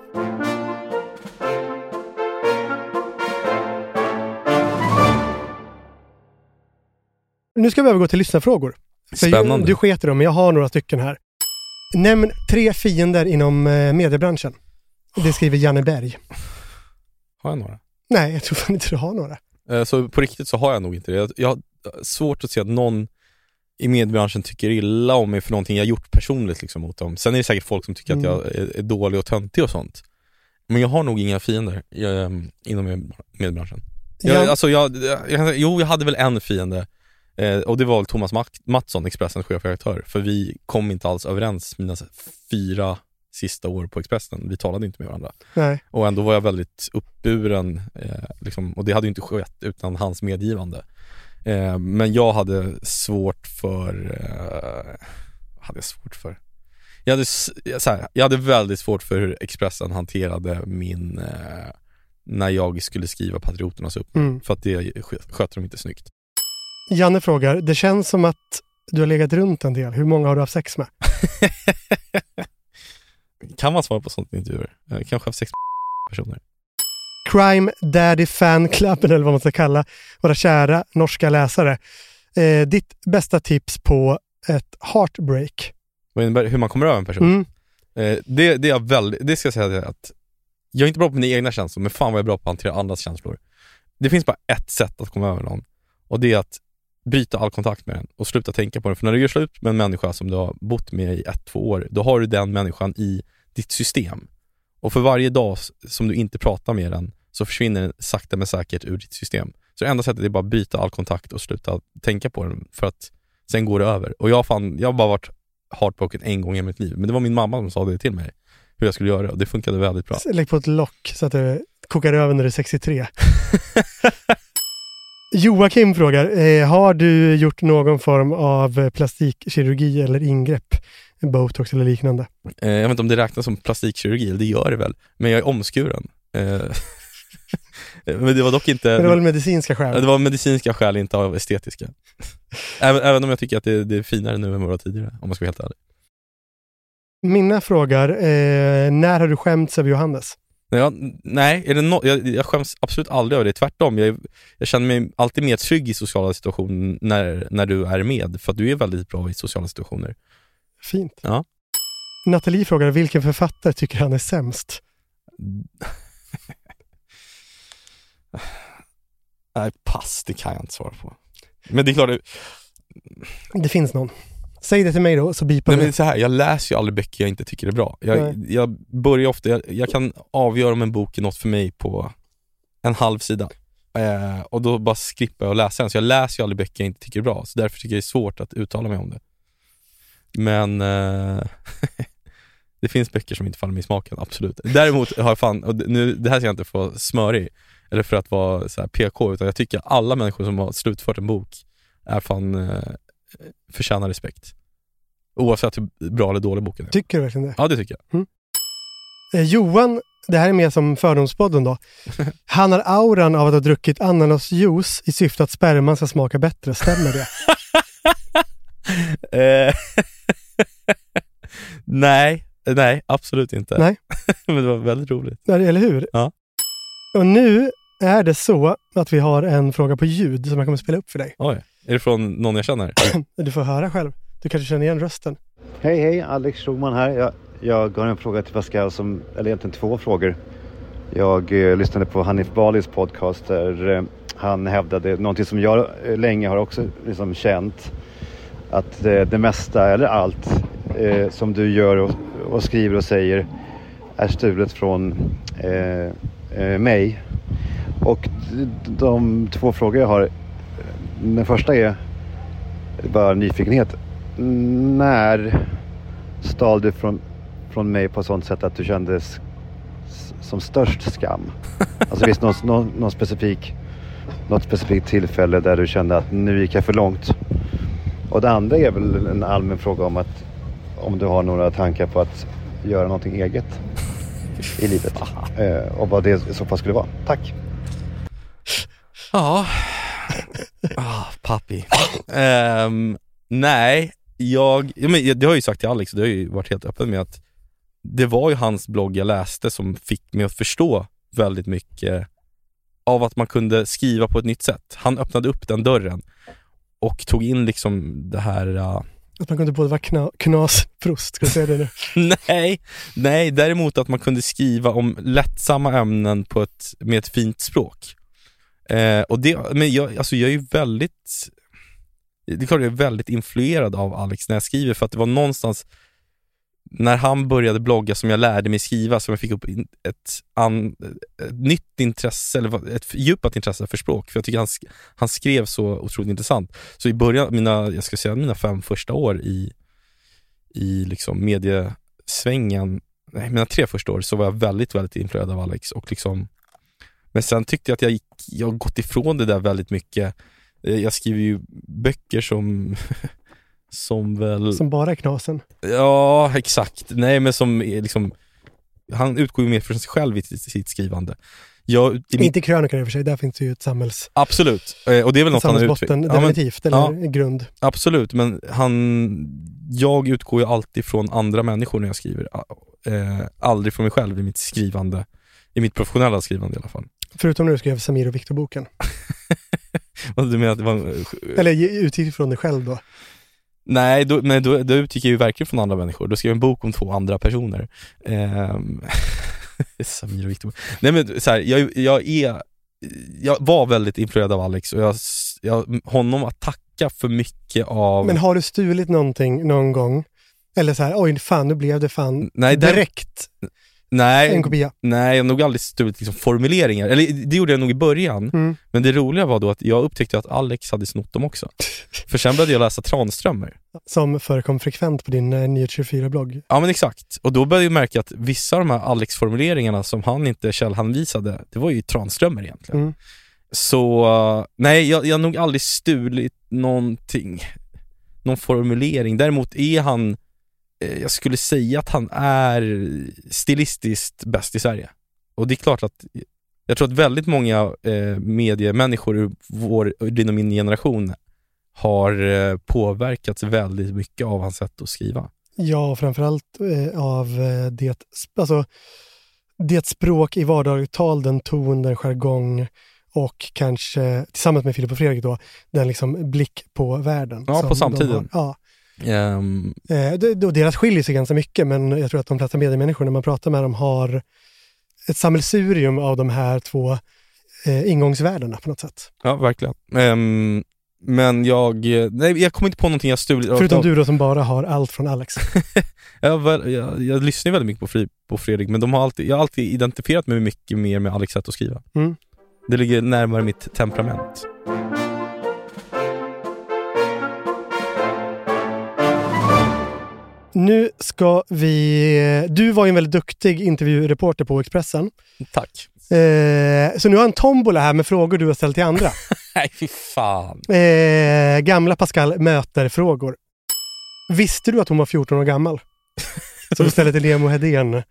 S2: Nu ska vi övergå till lyssnarfrågor.
S3: Spännande.
S2: Du sket dem, men jag har några stycken här. Nämn tre fiender inom eh, mediebranschen. Det skriver Janne Berg.
S3: Har jag några?
S2: Nej, jag tror fan inte du har några.
S3: Eh, Så på riktigt så har jag nog inte det. Jag, jag har svårt att se att någon i mediebranschen tycker illa om mig för någonting jag gjort personligt liksom mot dem. Sen är det säkert folk som tycker
S2: Mm.
S3: att jag är, är dålig och töntig och sånt. Men jag har nog inga fiender eh, inom med- mediebranschen. Jag,
S2: Jan-
S3: alltså jag, jag, jo, jag hade väl en fiende eh, och det var Thomas Mattsson, Expressens chefredaktör. För vi kom inte alls överens mina fyra sista år på Expressen. Vi talade inte med varandra.
S2: Nej.
S3: Och ändå var jag väldigt uppburen eh, liksom, och det hade ju inte skett utan hans medgivande. Eh, men jag hade svårt för, eh, hade jag svårt för? Jag hade, här, jag hade väldigt svårt för hur Expressen hanterade min, eh, när jag skulle skriva Patrioternas upp.
S2: Mm.
S3: För att det skö- skötte de inte snyggt.
S2: Janne frågar, det känns som att du har legat runt en del. Hur många har du haft sex med?
S3: kan man svara på sånt i intervjuer? Eh, kanske haft sex personer.
S2: Crime Daddy Fan Cluben eller vad man ska kalla våra kära norska läsare. Eh, ditt bästa tips på ett heartbreak?
S3: Vad innebär? Hur man kommer över en person?
S2: Mm.
S3: Eh, det, det är väldigt, det ska jag säga att jag är inte bra på mina egna känslor, men fan vad jag är bra på att hantera andras känslor. Det finns bara ett sätt att komma över någon och det är att bryta all kontakt med den och sluta tänka på den. För när du gör slut med en människa som du har bott med i ett, två år, då har du den människan i ditt system. Och för varje dag som du inte pratar med den så försvinner den sakta men säkert ur ditt system. Så det enda sättet är bara att byta all kontakt och sluta tänka på den för att sen går det över. Och jag, fan, jag har bara varit heartbroken en gång i mitt liv, men det var min mamma som sa det till mig hur jag skulle göra och det funkade väldigt bra.
S2: Lägg på ett lock så att det kokar över när du är 63. Joakim frågar, eh, har du gjort någon form av plastikkirurgi eller ingrepp? Botox eller liknande?
S3: Eh, jag vet inte om det räknas som plastikkirurgi, det gör det väl, men jag är omskuren. Eh, men det var dock inte,
S2: Men det var väl medicinska skäl?
S3: det var medicinska skäl, inte av estetiska. även, även om jag tycker att det, det är finare nu än vad det var tidigare, om man ska vara helt ärlig.
S2: Minna frågar, eh, när har du skämts över Johannes?
S3: Nej, jag, nej är det no, jag, jag skäms absolut aldrig över det, tvärtom. Jag, jag känner mig alltid mer trygg i sociala situationer när, när du är med, för att du är väldigt bra i sociala situationer.
S2: Fint.
S3: Ja.
S2: Nathalie frågar, vilken författare tycker han är sämst?
S3: Nej, pass, det kan jag inte svara på. Men det är klart, det,
S2: Det finns någon. Säg det till mig då, så bipar
S3: Nej, men så här, jag läser ju aldrig böcker jag inte tycker är bra. Jag, jag börjar ofta, jag, jag kan avgöra om en bok är något för mig på en halv sida. Eh, och då bara skippar jag att läsa den. Så jag läser ju aldrig böcker jag inte tycker är bra. Så därför tycker jag det är svårt att uttala mig om det. Men eh, det finns böcker som inte faller mig i smaken, absolut. Däremot har jag fan, och nu, det här ska jag inte få smörig, eller för att vara så här PK, utan jag tycker alla människor som har slutfört en bok är fan, eh, förtjänar respekt. Oavsett hur bra eller dålig boken är.
S2: Tycker du verkligen det?
S3: Ja, det tycker jag.
S2: Eh, Johan, det här är mer som Fördomspodden då. Han har auran av att ha druckit ananasjuice i syfte att sperman ska smaka bättre. Stämmer det?
S3: Eh, nej, nej, absolut inte.
S2: Nej.
S3: Men det var väldigt roligt.
S2: Eller hur?
S3: Ja.
S2: Och nu är det så att vi har en fråga på ljud som jag kommer spela upp för dig.
S3: Oj, är det från någon jag känner?
S2: Du får höra själv. Du kanske känner igen rösten.
S4: Hej hej, Alex Schulman här. Jag, jag har en fråga till Pascal, som, eller egentligen två frågor. Jag eh, lyssnade på Hanif Balis podcast där eh, han hävdade någonting som jag eh, länge har också liksom känt. Att eh, det mesta, eller allt, eh, som du gör och, och skriver och säger är stulet från eh, eh, mig. Och de två frågor jag har. Den första är bara nyfikenhet. När stal du från, från mig på ett sånt sätt att du kändes som störst skam? Alltså visst någon, någon, någon specifik, något specifikt tillfälle där du kände att nu gick jag för långt? Och det andra är väl en allmän fråga om att om du har några tankar på att göra någonting eget i livet. Eh, och vad det i så fall skulle vara. Tack!
S3: Ja. Ah, pappi. Ehm, nej, jag, ja, men det har jag ju sagt till Alex, det har jag ju varit helt öppen med att det var ju hans blogg jag läste som fick mig att förstå väldigt mycket av att man kunde skriva på ett nytt sätt. Han öppnade upp den dörren och tog in liksom det här uh,
S2: Att man kunde både vara kna, knasprost, ska jag säga det nu?
S3: nej, nej, däremot att man kunde skriva om lättsamma ämnen på ett, med ett fint språk. Eh, och det, men jag, alltså jag är ju väldigt, det är klart jag är väldigt influerad av Alex när jag skriver för att det var någonstans när han började blogga som jag lärde mig skriva, som jag fick upp ett, an, ett nytt intresse, eller ett fördjupat intresse för språk. För jag tycker han, sk- han skrev så otroligt intressant. Så i början, mina, jag ska säga mina fem första år i, i liksom mediesvängen, nej mina tre första år så var jag väldigt, väldigt influerad av Alex och liksom men sen tyckte jag att jag gick, jag har gått ifrån det där väldigt mycket Eh, Jag skriver ju böcker som som väl
S2: Som bara är knasen.
S3: Ja, exakt. Nej men som liksom Han utgår ju mer från sig själv i sitt, skrivande jag, min,
S2: Inte krönikor i och för sig, där finns det ju ett samhälls,
S3: Absolut, Eh, och det är väl något han har utvecklat. Ja, men-
S2: definitivt, eller grund.
S3: Absolut, men han, jag utgår ju alltid från andra människor när jag skriver. Eh, aldrig från mig själv i mitt skrivande, i mitt professionella skrivande i alla fall.
S2: Förutom när du skrev Samir och Viktor-boken.
S3: Du menar att det var en,
S2: Eller utgick från dig själv då.
S3: Nej, då, men då, då utgick jag ju verkligen från andra människor. Då skrev jag en bok om två andra personer. Ehm, Samir och Viktor. Nej men så här, jag, jag är, jag var väldigt influerad av Alex och jag, jag, honom att tacka för mycket av...
S2: Men har du stulit någonting någon gång? Eller så här, oj fan nu blev det fan
S3: Nej, den-
S2: direkt
S3: nej,
S2: en kopia.
S3: Nej, jag har nog aldrig stulit liksom formuleringar. Eller det gjorde jag nog i början.
S2: Mm.
S3: Men det roliga var då att jag upptäckte att Alex hade snott dem också. För sen började jag läsa Tranströmer.
S2: Som förekom frekvent på din eh, Nyhet24-blogg.
S3: Ja men exakt. Och då började jag märka att vissa av de här Alex-formuleringarna som han inte källhänvisade, det var ju Tranströmer egentligen.
S2: Mm.
S3: Så uh, nej, jag, jag har nog aldrig stulit någonting, någon formulering. Däremot är han, eh, jag skulle säga att han är stilistiskt bäst i Sverige. Och det är klart att jag tror att väldigt många eh, mediemänniskor ur, vår, ur min generation har eh, påverkats väldigt mycket av hans sätt att skriva.
S2: Ja, framförallt eh, av eh, det, alltså, det språk i vardagligt tal, den ton, den jargong och kanske tillsammans med Filip och Fredrik då, den liksom blick på världen.
S3: Ja, på
S2: de
S3: samtiden.
S2: har. Ja.
S3: Ehm,
S2: Eh, det- då deras skiljer sig ganska mycket, men jag tror att de flesta mediemänniskor när man pratar med dem har ett sammelsurium av de här två eh, ingångsvärdena på något sätt.
S3: Ja, verkligen. Ehm, men jag, nej jag kommer inte på någonting jag stulit.
S2: Förutom du då som bara har allt från Alex.
S3: Jag, väl- jag, jag lyssnar ju väldigt mycket på, Fri, på Fredrik, men de har alltid, jag har alltid identifierat mig mycket mer med Alex sätt att skriva.
S2: Mm.
S3: Det ligger närmare mitt temperament.
S2: Nu ska vi... Du var ju en väldigt duktig intervjureporter på Expressen.
S3: Tack.
S2: Eh, så nu har jag en tombola här med frågor du har ställt till andra.
S3: Nej, fy fan.
S2: Eh, gamla Pascal möter-frågor. Visste du att hon var 14 år gammal? Så du ställde till Nemo Hedén.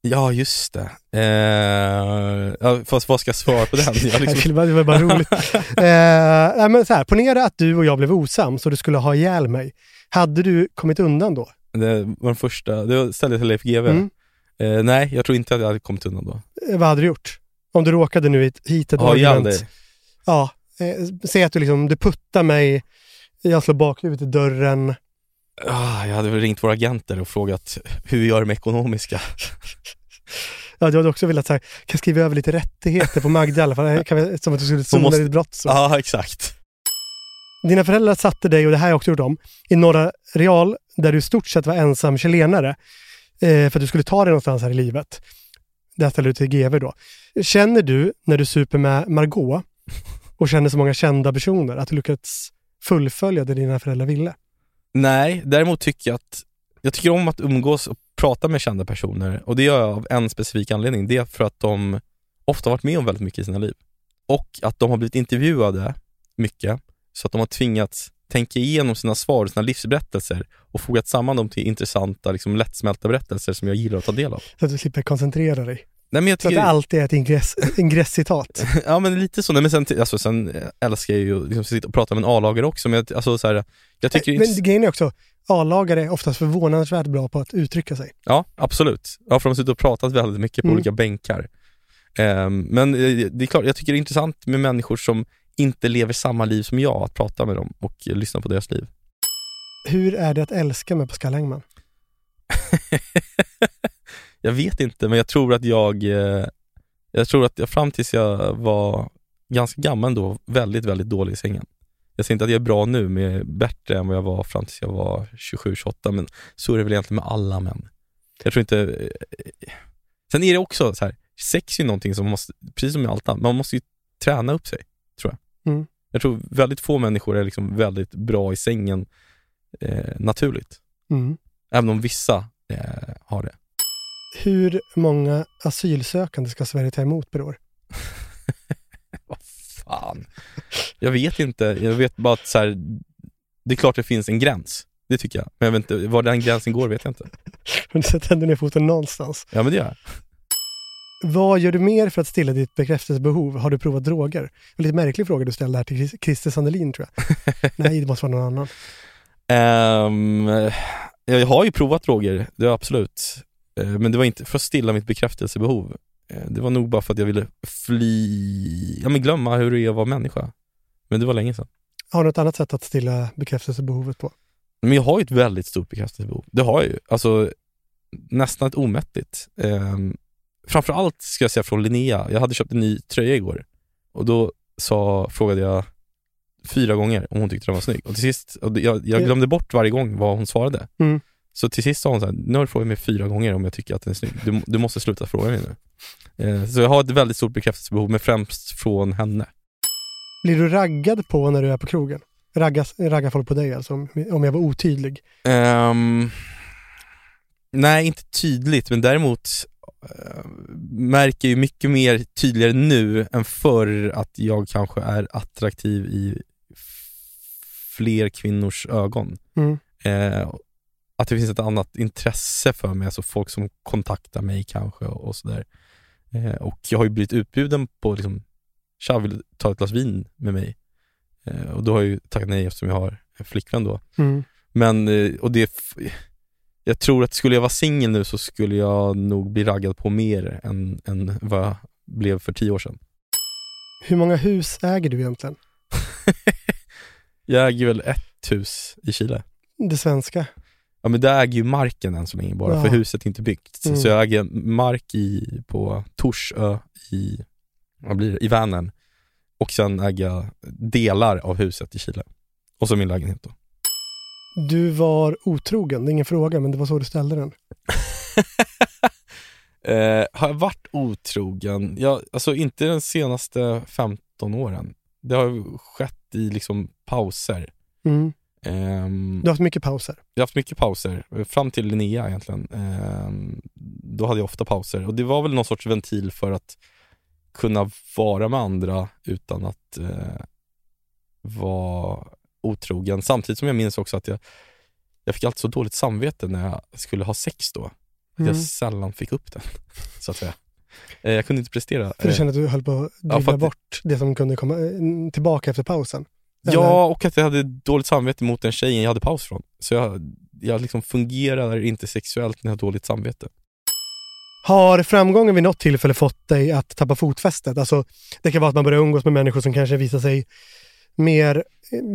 S3: Ja, just det. Eh, fast vad ska jag svara på den? Jag liksom,
S2: Det var bara roligt. eh, men så här, ponera att du och jag blev osams och du skulle ha ihjäl mig. Hade du kommit undan då?
S3: Det var den första, det ställde jag till Leif GW.
S2: Mm.
S3: Eh, nej, jag tror inte att jag hade kommit undan då.
S2: Eh, vad hade du gjort? Om du råkade nu hit, hit ett
S3: ihjäl
S2: argument. Ja, eh, säg att du liksom, du puttar mig, jag slår bakhuvudet i dörren.
S3: Ah, jag hade väl ringt våra agenter och frågat hur vi gör de ekonomiska.
S2: Ja, du hade också velat säga, kan jag skriva över lite rättigheter på Magda i alla fall, kan vi, som att du skulle sona
S3: måste-
S2: ditt brott. Så.
S3: Ja, exakt.
S2: Dina föräldrar satte dig, och det här har jag också gjort om, i Norra Real där du i stort sett var ensam chilenare. Eh, för att du skulle ta dig någonstans här i livet. Där ställde du till GV då. Känner du när du super med Margot och känner så många kända personer att du lyckats fullfölja det dina föräldrar ville?
S3: Nej, däremot tycker jag att jag tycker om att umgås och prata med kända personer och det gör jag av en specifik anledning. Det är för att de ofta varit med om väldigt mycket i sina liv. Och att de har blivit intervjuade mycket så att de har tvingats tänka igenom sina svar och sina livsberättelser och fogat samman dem till intressanta, liksom lättsmälta berättelser som jag gillar att ta del av.
S2: Så att du slipper koncentrera dig.
S3: Nej, men jag
S2: Så att
S3: tycker,
S2: det alltid är ett ingress, ingresscitat.
S3: ja men lite så, Nej, men sen, alltså, sen älskar jag ju att liksom, sitta och prata med en A-lagare också, men jag, alltså, så här, jag tycker
S2: Men grejen är också, A-lagare är oftast förvånansvärt bra på att uttrycka sig.
S3: Ja, absolut. Ja, för de har suttit och pratat väldigt mycket på
S2: Mm.
S3: olika bänkar. Ehm, men eh, det är klart, jag tycker det är intressant med människor som inte lever samma liv som jag, att prata med dem och lyssna på deras liv.
S2: Hur är det att älska med Pascal Engman?
S3: jag vet inte, men jag tror att jag, eh, jag tror att jag fram tills jag var ganska gammal ändå, väldigt, väldigt dålig i sängen. Jag säger inte att jag är bra nu, men jag är bättre än vad jag var fram tills jag var 27-28, men så är det väl egentligen med alla män. Jag tror inte... eh, Sen är det också så här, sex är ju någonting som man måste, precis som med allt annat, man måste ju träna upp sig, tror jag.
S2: Mm.
S3: Jag tror väldigt få människor är liksom väldigt bra i sängen eh, naturligt.
S2: Mm.
S3: Även om vissa eh, har det.
S2: Hur många asylsökande ska Sverige ta emot per år?
S3: Vad fan. Jag vet inte. Jag vet bara att så här, det är klart det finns en gräns. Det tycker jag. Men jag vet inte, var den gränsen går vet jag inte.
S2: Har du sätter ändå ner foten någonstans.
S3: Ja men det gör jag.
S2: Vad gör du mer för att stilla ditt bekräftelsebehov? Har du provat droger? En lite märklig fråga du ställde här till Chris- Christer Sandelin tror jag. Nej, det måste vara någon annan.
S3: Ehm, jag har ju provat droger, det har absolut. Eh, men det var inte för att stilla mitt bekräftelsebehov. Eh, det var nog bara för att jag ville fly, ja men glömma hur det är att vara människa. Men det var länge sedan.
S2: Har du något annat sätt att stilla bekräftelsebehovet på?
S3: Men jag har ju ett väldigt stort bekräftelsebehov. Det har jag ju. Alltså nästan ett omättligt. Um, framförallt ska jag säga från Linnea. Jag hade köpt en ny tröja igår och då sa, frågade jag fyra gånger om hon tyckte den var snygg. Och till sist, och jag, jag glömde bort varje gång vad hon svarade.
S2: Mm.
S3: Så till sist sa hon så här, nu har du frågat mig fyra gånger om jag tycker att den är snygg. Du, du måste sluta fråga mig nu. Eh, så jag har ett väldigt stort bekräftelsebehov, men främst från henne.
S2: Blir du raggad på när du är på krogen? Raggas, raggar folk på dig alltså, om, om jag var otydlig?
S3: Ehm, nej, inte tydligt, men däremot märker jag ju mycket mer tydligare nu än förr att jag kanske är attraktiv i fler kvinnors ögon.
S2: Mm.
S3: Eh, att det finns ett annat intresse för mig, alltså folk som kontaktar mig kanske och, och sådär. Eh, och jag har ju blivit utbjuden på liksom, tja, vill du ta ett glas vin med mig? Eh, och då har jag ju tackat nej eftersom jag har en flickvän då.
S2: Mm.
S3: Men, eh, och det, jag tror att skulle jag vara singel nu så skulle jag nog bli raggad på mer än, än vad jag blev för tio år sedan.
S2: Hur många hus äger du egentligen?
S3: Jag äger väl ett hus i Chile.
S2: Det svenska?
S3: Ja men det äger ju marken än så länge bara,
S2: Ja.
S3: för huset är inte byggt.
S2: Mm.
S3: Så jag äger mark i, på Torsö i, vad blir det, i Vänern. Och sen äger jag delar av huset i Chile. Och så min lägenhet då.
S2: Du var otrogen, det är ingen fråga, men det var så du ställde den.
S3: Eh, har jag varit otrogen? Ja, alltså inte de senaste 15 åren. Det har skett i liksom pauser.
S2: Mm.
S3: Ehm,
S2: Du har haft mycket pauser.
S3: jag har haft mycket pauser, fram till Linnea egentligen. Ehm, då hade jag ofta pauser och det var väl någon sorts ventil för att kunna vara med andra utan att eh, vara otrogen. Samtidigt som jag minns också att jag, jag fick alltid så dåligt samvete när jag skulle ha sex då. Att
S2: Mm.
S3: jag sällan fick upp den, så att säga. Eh, jag kunde inte prestera.
S2: För du
S3: Eh,
S2: kände att du höll på att
S3: Ja, för att-
S2: bort det som kunde komma eh, tillbaka efter pausen. Eller?
S3: Ja, och att jag hade dåligt samvete mot den tjejen jag hade paus från. Så jag, jag liksom fungerar inte sexuellt när jag har dåligt samvete.
S2: Har framgången vid något tillfälle fått dig att tappa fotfästet? Alltså, det kan vara att man börjar umgås med människor som kanske visar sig mer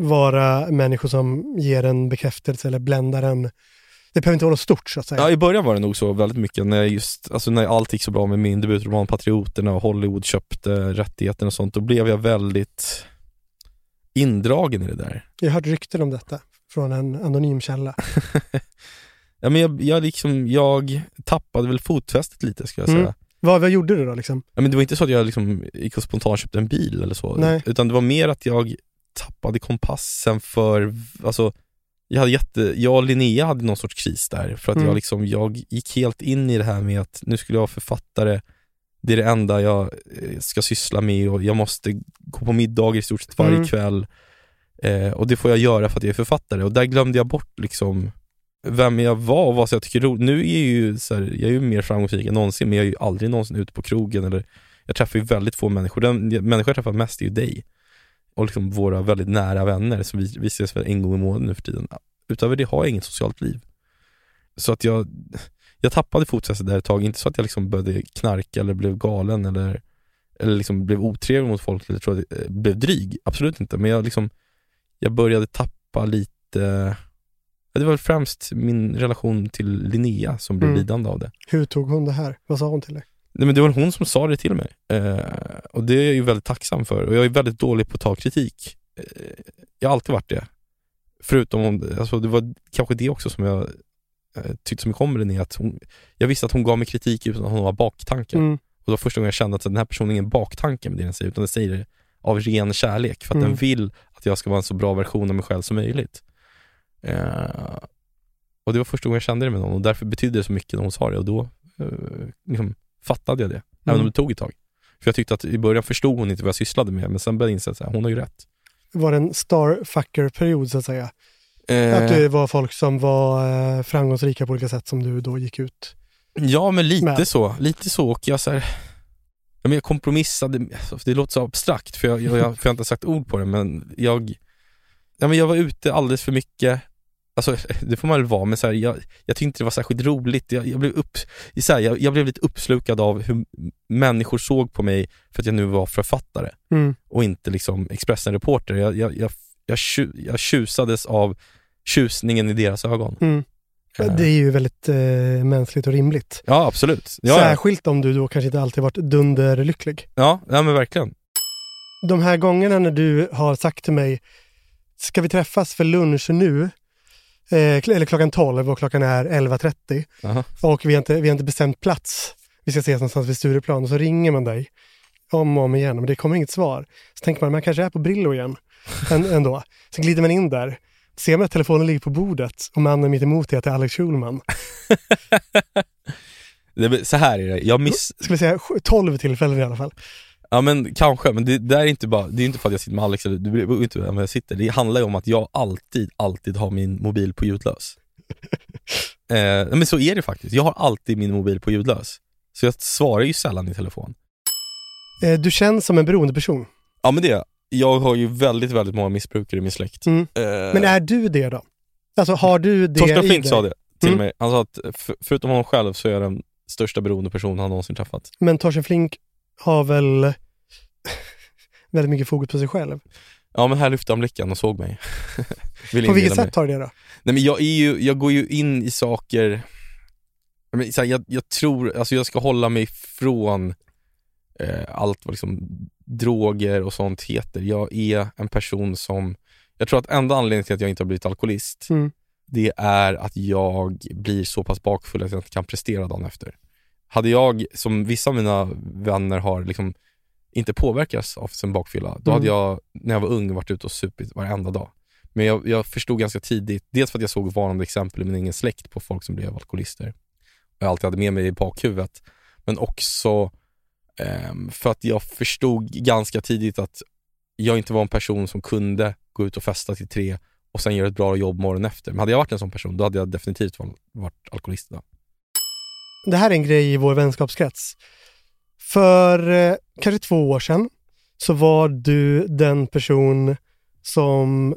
S2: vara människor som ger en bekräftelse eller bländar en. Det behöver inte vara något stort så att säga.
S3: Ja, i början var det nog så väldigt mycket när just, alltså när allt gick så bra med min debutroman Patrioterna och Hollywood köpte rättigheterna och sånt, då blev jag väldigt indragen i det där.
S2: Jag har hört rykten om detta från en anonym källa.
S3: Ja, men jag, jag, liksom, jag tappade väl fotfästet lite skulle jag säga.
S2: Mm. Vad, vad gjorde du då liksom?
S3: Ja, men det var inte så att jag liksom gick och spontant köpte en bil eller så.
S2: Nej.
S3: Utan det var mer att jag tappade kompassen för, alltså jag hade jätte, jag och Linnea hade någon sorts kris där. För att
S2: Mm.
S3: jag liksom, jag gick helt in i det här med att nu skulle jag vara författare, det är det enda jag eh, ska syssla med och jag måste gå på middagar i stort sett varje
S2: Mm.
S3: kväll. Eh, och det får jag göra för att jag är författare. Och där glömde jag bort liksom vem jag var och vad jag tycker är roligt. Nu är jag ju, så här, jag är ju mer framgångsrik än någonsin, men jag är ju aldrig någonsin ute på krogen eller jag träffar ju väldigt få människor. Den människa jag träffar mest är ju dig. Och liksom våra väldigt nära vänner, så vi, vi ses väl en gång i månaden nu för tiden. Utöver det har jag inget socialt liv. Så att jag, jag tappade fotfästet där ett tag, inte så att jag liksom började knarka eller blev galen eller, eller liksom blev otrevlig mot folk eller tror jag, eh, blev dryg, absolut inte. Men jag liksom, jag började tappa lite det var främst min relation till Linnea som blev
S2: Mm.
S3: lidande av det.
S2: Hur tog hon det här? Vad sa hon till dig?
S3: Nej, men det var hon som sa det till mig. Eh, och det är jag ju väldigt tacksam för. Och jag är väldigt dålig på att ta kritik. Eh, jag har alltid varit det. Förutom om, alltså det var kanske det också som jag eh, tyckte så mycket om med Linnea, att hon, jag visste att hon gav mig kritik utan att hon var baktankar.
S2: Mm.
S3: Och det var första gången jag kände att den här personen är ingen baktanke med det den säger, utan den säger det av ren kärlek, för att
S2: Mm.
S3: den vill att jag ska vara en så bra version av mig själv som möjligt. Eh, och det var första gången jag kände det med någon och därför betydde det så mycket när hon sa det och då eh, liksom, fattade jag det, även
S2: Mm.
S3: om det tog ett tag. För jag tyckte att i början förstod hon inte vad jag sysslade med, men sen började jag inse att hon har ju rätt.
S2: Var det en starfucker-period så att säga?
S3: Eh,
S2: Att det var folk som var eh, framgångsrika på olika sätt som du då gick ut?
S3: Ja, men lite
S2: med.
S3: så. Lite så. Och jag, så här, men jag kompromissade, alltså, det låter så abstrakt för jag, jag, jag, för jag har inte sagt ord på det, men jag, ja, men jag var ute alldeles för mycket. Alltså det får man väl vara, men så här, jag, jag tyckte inte det var särskilt roligt. Jag, jag, blev upp, så här, jag, jag blev lite uppslukad av hur människor såg på mig för att jag nu var författare
S2: Mm.
S3: och inte liksom Expressen-reporter. Jag, jag, jag, jag, tju, jag tjusades av tjusningen i deras ögon.
S2: Mm.
S3: Eh,
S2: Det är ju väldigt eh, mänskligt och rimligt.
S3: Ja, absolut. Ja, ja.
S2: Särskilt om du då kanske inte alltid varit dunderlycklig.
S3: ja, ja men verkligen.
S2: De här gångerna när du har sagt till mig, ska vi träffas för lunch nu? Eh, eller klockan 12 och klockan är 11.30
S3: Aha.
S2: och vi har, inte, vi har inte bestämt plats. Vi ska ses någonstans vid Stureplan och så ringer man dig om och om igen men det kommer inget svar. Så tänker man, man kanske är på Brillo igen än, ändå. Så glider man in där, ser man att telefonen ligger på bordet och mannen mitt emot är att det är Alex Schulman.
S3: Så här är det, jag miss...
S2: Ska vi säga sju- 12 tillfällen i alla fall.
S3: Ja men kanske, men det där är inte bara, det är inte för att jag sitter med Alex eller det beror inte vem jag sitter, det handlar ju om att jag alltid, alltid har min mobil på ljudlös. eh, men så är det faktiskt, jag har alltid min mobil på ljudlös. Så jag svarar ju sällan i telefon.
S2: Eh, du känns som en beroendeperson.
S3: Ja men det, jag har ju väldigt, väldigt många missbrukare i min släkt.
S2: Mm.
S3: Eh,
S2: Men är du det då? Alltså har du det
S3: Torsten
S2: dig?
S3: sa det till
S2: Mm.
S3: mig, han sa att för, förutom honom själv så är jag den största beroende person han någonsin träffat.
S2: Men Torsten Flink har väl väldigt mycket fokus på sig själv.
S3: Ja men här lyfte han blicken och såg mig.
S2: På vilket sätt har du det då?
S3: Nej men jag är ju, jag går ju in i saker, jag, men, så här, jag, jag tror, alltså jag ska hålla mig från eh, allt vad liksom droger och sånt heter. Jag är en person som, jag tror att enda anledningen till att jag inte har blivit alkoholist,
S2: Mm.
S3: det är att jag blir så pass bakfull att jag inte kan prestera dagen efter. Hade jag, som vissa av mina vänner har liksom inte påverkats av sin bakfylla, då
S2: Mm.
S3: hade jag när jag var ung varit ute och supit varenda dag. Men jag, jag förstod ganska tidigt, dels för att jag såg varnande exempel i min egen släkt på folk som blev alkoholister. Och jag alltid hade med mig i bakhuvudet. Men också ehm, för att jag förstod ganska tidigt att jag inte var en person som kunde gå ut och festa till tre och sen göra ett bra jobb morgonen efter. Men hade jag varit en sån person, då hade jag definitivt varit alkoholist idag.
S2: Det här är en grej i vår vänskapskrets. För eh, kanske två år sedan så var du den person som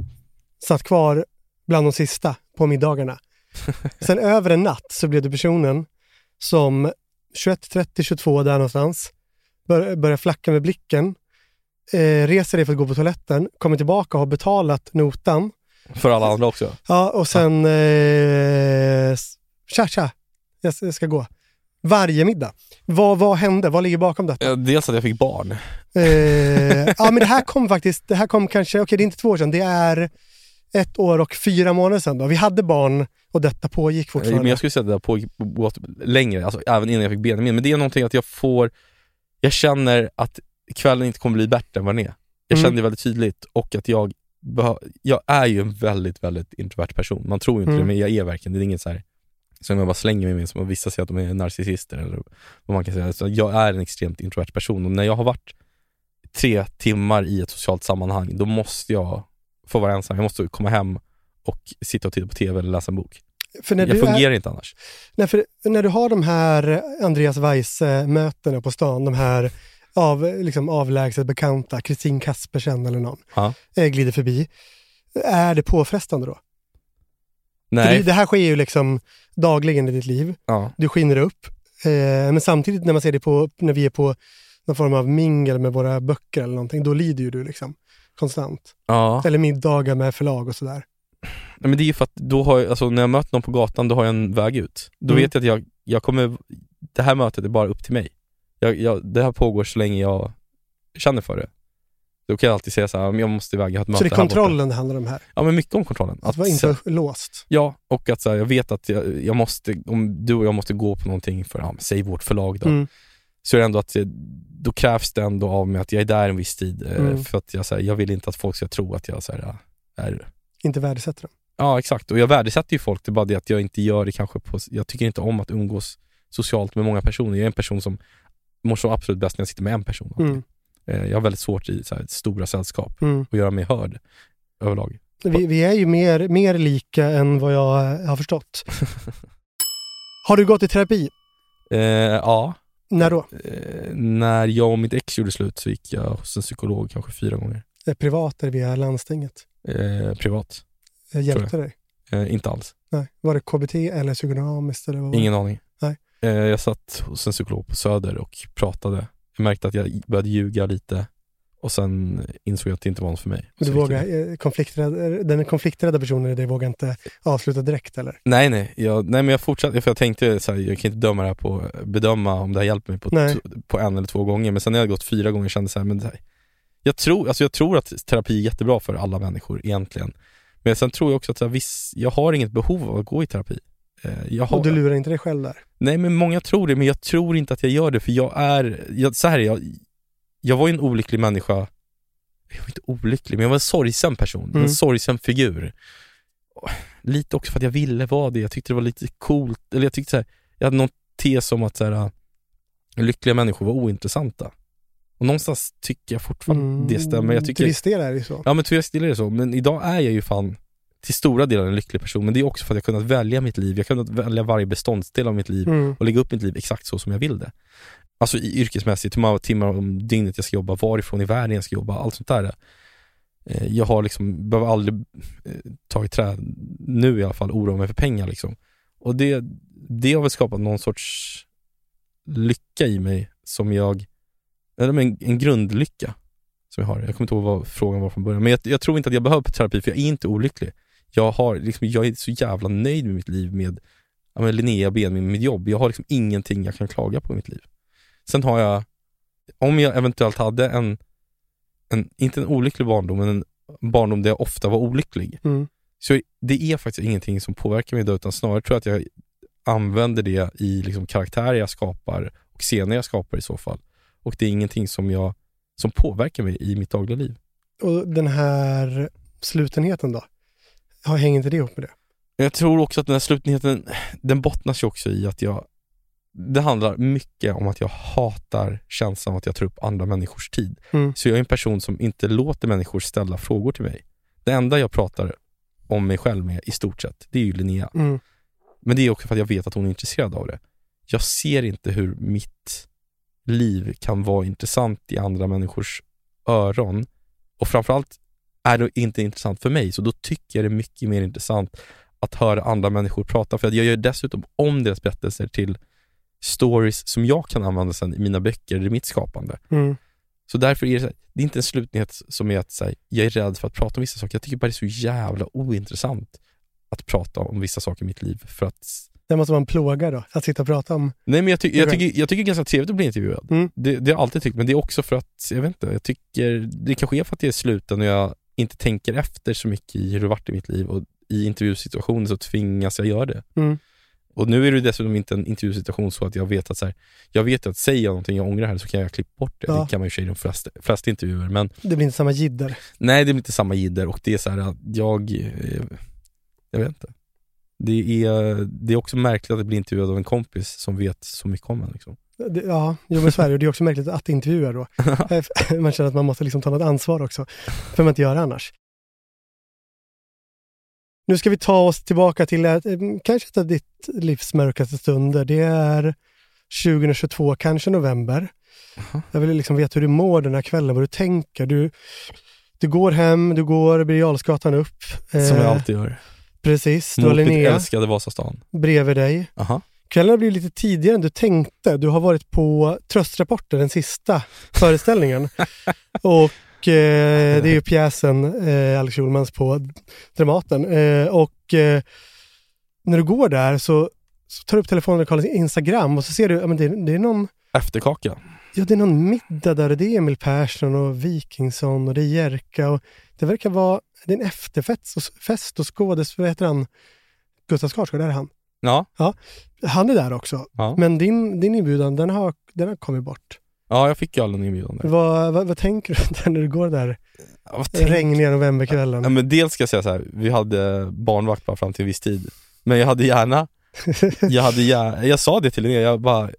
S2: satt kvar bland de sista på middagarna. Sen över en natt så blev du personen som 21, 30, 22 där någonstans bör, börjar flacka med blicken, eh, reser dig för att gå på toaletten, kommer tillbaka och har betalat notan.
S3: För alla andra också.
S2: Ja, och sen eh, tja, tja, jag, jag ska gå. Varje middag. Vad, vad hände? Vad ligger bakom detta?
S3: Eh, Dels att jag fick barn.
S2: Eh, ja, men det här kom faktiskt, det här kom kanske, okej det är inte två år sedan, det är ett år och fyra månader sedan då. Vi hade barn och detta pågick
S3: Eh,
S2: fortfarande.
S3: Men jag skulle säga att det pågått gått längre, alltså även innan jag fick Benjamin. Men det är någonting att jag får, jag känner att kvällen inte kommer bli bättre än vad den är. Jag
S2: Mm.
S3: känner det väldigt tydligt och att jag, jag är ju en väldigt, väldigt introvert person. Man tror ju inte
S2: Mm.
S3: det, men jag är verkligen, det är inget så här som jag bara slänger mig med, som vissa säger att de är narcissister eller vad man kan säga. Så jag är en extremt introvert person och när jag har varit tre timmar i ett socialt sammanhang, då måste jag få vara ensam. Jag måste komma hem och sitta och titta på TV eller läsa en bok.
S2: för när
S3: Jag
S2: du är-
S3: fungerar inte annars.
S2: Nej, för när du har de här Andreas Weiss-mötena på stan, de här av, liksom avlägset bekanta, Kristin Kaspersen eller någon,
S3: Ja.
S2: eh, glider förbi. Är det påfrestande då?
S3: Nej,
S2: det, det här sker ju liksom dagligen i ditt liv.
S3: ja.
S2: Du skiner upp. Eh, men samtidigt när man ser det på, när vi är på någon form av mingel med våra böcker eller någonting, då lider ju du liksom konstant.
S3: ja.
S2: Eller middagar med förlag och sådär.
S3: Nej, men det är ju för att då har jag, alltså när jag möter någon på gatan, då har jag en väg ut. Då
S2: Mm.
S3: vet jag att jag, jag kommer, det här mötet är bara upp till mig. Jag, jag, det här pågår så länge jag känner för det. Då kan jag alltid säga så här, jag måste iväg, jag har ett möte
S2: Så det är kontrollen det handlar om här.
S3: Ja men mycket om kontrollen.
S2: Att vara inte låst.
S3: Ja, och att så här, jag vet att jag, jag måste, om du och jag måste gå på någonting för, ja, säg vårt förlag då.
S2: Mm.
S3: Så är det ändå att, jag- då krävs det ändå av mig att jag är där en viss tid. eh,
S2: Mm.
S3: För att jag, så här, jag vill inte att folk ska tro att jag så här, är
S2: Inte värdesätter dem.
S3: Ja exakt, och jag värdesätter ju folk, det är bara det att jag inte gör det kanske på, jag tycker inte om att umgås socialt med många personer. Jag är en person som mår så absolut bäst när jag sitter med en person.
S2: Mm.
S3: Eh, Jag har väldigt svårt i så här, stora sällskap
S2: Mm.
S3: att göra mig hörd överlag.
S2: Vi, vi är ju mer, mer lika än vad jag eh, har förstått. Har du gått i terapi?
S3: Eh, ja,
S2: När då?
S3: eh, när jag och mitt ex gjorde slut så gick jag hos en psykolog kanske fyra gånger.
S2: Eh, Privat eller via landstinget?
S3: Eh, privat,
S2: Eh, Hjälpte dig?
S3: eh, inte alls.
S2: Nej. Var det KBT eller psykodynamiskt? Eller vad?
S3: Ingen aning.
S2: Nej.
S3: Jag satt hos en psykolog på Söder och pratade. Märkte att jag började ljuga lite och sen insåg jag att det inte var något för mig.
S2: Du vågar, eh, konflikträdd, den konflikträdda personen i dig vågar inte avsluta direkt eller?
S3: Nej nej, jag, nej men jag fortsatte, för jag tänkte så här, jag kan inte döma det här på, bedöma om det här hjälper mig på, på en eller två gånger, men sen när jag hade gått fyra gånger kände jag så här, men det här, jag, tror, alltså jag tror att terapi är jättebra för alla människor egentligen. Men sen tror jag också att så här, viss, jag har inget behov av att gå i terapi. Eh,
S2: Och du lurar inte dig själv där?
S3: Nej men många tror det, men jag tror inte att jag gör det för jag är, jag, så här är jag, jag var ju en olycklig människa, jag var inte olycklig, men jag var en sorgsen person,
S2: Mm.
S3: en sorgsen figur. Lite också för att jag ville vara det, jag tyckte det var lite coolt, eller jag tyckte så här, jag hade någon tes om att så här, äh, lyckliga människor var ointressanta. Och någonstans tycker jag fortfarande det stämmer. Jag tycker,
S2: Till viss del är det så.
S3: Ja men till viss del är det så, men idag är jag ju fan till stora delar en lycklig person, men det är också för att jag kunnat välja mitt liv, jag har kunnat välja varje beståndsdel av mitt liv
S2: Mm.
S3: och lägga upp mitt liv exakt så som jag vill det. Alltså i yrkesmässigt, hur många timmar om dygnet jag ska jobba, varifrån i världen jag ska jobba, allt sånt där. Eh, Jag har liksom, behöver aldrig eh, ta i trä, nu i alla fall, oroa mig för pengar liksom. Och det, det har väl skapat någon sorts lycka i mig som jag, eller en, en grundlycka som jag har. Jag kommer inte ihåg vad frågan var från början, men jag, jag tror inte att jag behöver terapi för jag är inte olycklig. Jag, har, liksom, jag är så jävla nöjd med mitt liv med men Linnea Benjamin med mitt jobb. Jag har liksom ingenting jag kan klaga på i mitt liv. Sen har jag, om jag eventuellt hade en, en inte en olycklig barndom, men en barndom där jag ofta var olycklig.
S2: Mm.
S3: Så det är faktiskt ingenting som påverkar mig idag, utan snarare tror jag att jag använder det i liksom karaktärer jag skapar och scener jag skapar i så fall. Och det är ingenting som jag som påverkar mig i mitt dagliga liv.
S2: Och den här slutenheten då? Har- hänger inte det ihop med det?
S3: Jag tror också att den här slutnyheten, den bottnas ju också i att jag det handlar mycket om att jag hatar känslan av att jag tar upp andra människors tid.
S2: Mm.
S3: Så jag är en person som inte låter människor ställa frågor till mig. Det enda jag pratar om mig själv med i stort sett, det är ju Linnea.
S2: Mm.
S3: Men det är också för att jag vet att hon är intresserad av det. Jag ser inte hur mitt liv kan vara intressant i andra människors öron. Och framförallt är det inte intressant för mig, så då tycker jag det är mycket mer intressant att höra andra människor prata. För att jag gör dessutom om deras berättelser till stories som jag kan använda sen i mina böcker, i mitt skapande.
S2: Mm.
S3: Så därför är det, här, det är inte en slutnyhet som är att här, jag är rädd för att prata om vissa saker. Jag tycker bara det är så jävla ointressant att prata om vissa saker i mitt liv. För att,
S2: Det måste vara en plåga då, att sitta och prata om.
S3: nej men jag, ty, jag, tycker, jag tycker det är ganska trevligt att bli intervjuad.
S2: Mm.
S3: Det, det har jag alltid tyckt, men det är också för att, jag vet inte, jag tycker, det kanske är för att det är sluten och jag inte tänker efter så mycket i hur det varit i mitt liv och i intervjusituationer så tvingas jag göra det.
S2: Mm.
S3: Och nu är det dessutom inte en intervjusituation så att jag vet att så här, jag vet att säger jag någonting jag ångrar här så kan jag klippa bort det.
S2: Ja.
S3: Det kan man ju i de flesta, flesta intervjuer, men
S2: Det blir inte samma jidder.
S3: Nej, det blir inte samma jidder och det är så här att jag, eh, jag vet inte. Det är, det är också märkligt att det blir intervjuad av en kompis som vet så mycket om en. Liksom.
S2: Det, ja, jo men är det. Och det är också märkligt att intervjua då. man känner att man måste liksom ta något ansvar också. för man inte gör det annars. Nu ska vi ta oss tillbaka till eh, kanske ett av ditt livs mörkaste stunder. Det är 2022, kanske november.
S3: Jaha.
S2: Jag vill liksom veta hur du mår den här kvällen, vad du tänker. Du, du går hem, du går Birger Jarlsgatan upp.
S3: Som
S2: Eh,
S3: jag alltid gör.
S2: Precis, du har Linnea
S3: älskade Vasastan.
S2: bredvid dig.
S3: Aha.
S2: Kvällen har blivit lite tidigare än du tänkte. Du har varit på Tröstrapporter, den sista föreställningen. och eh, det är ju pjäsen eh, Alex Schulmans på Dramaten. Eh, och eh, när du går där så, så tar du upp telefonen och kollar Instagram och så ser du, ja men det, det är någon
S3: Efterkaka.
S2: Ja, det är någon middag där och det är Emil Persson och Wikingsson och det är Jerka och det verkar vara, det är en efterfest och, fest och skådes, vad heter han? Gustav Skarsgård, där är han.
S3: Ja.
S2: Han är där också.
S3: Ja.
S2: Men din, din inbjudan, den har, den har kommit bort.
S3: ja, jag fick ju aldrig en inbjudan där.
S2: Vad, vad, vad tänker du när du går där
S3: Ja,
S2: regniga novemberkvällen?
S3: Ja, men dels ska jag säga så här, vi hade barnvakt bara fram till en viss tid. Men jag hade gärna, jag hade gärna, jag sa det till Linnea, jag bara,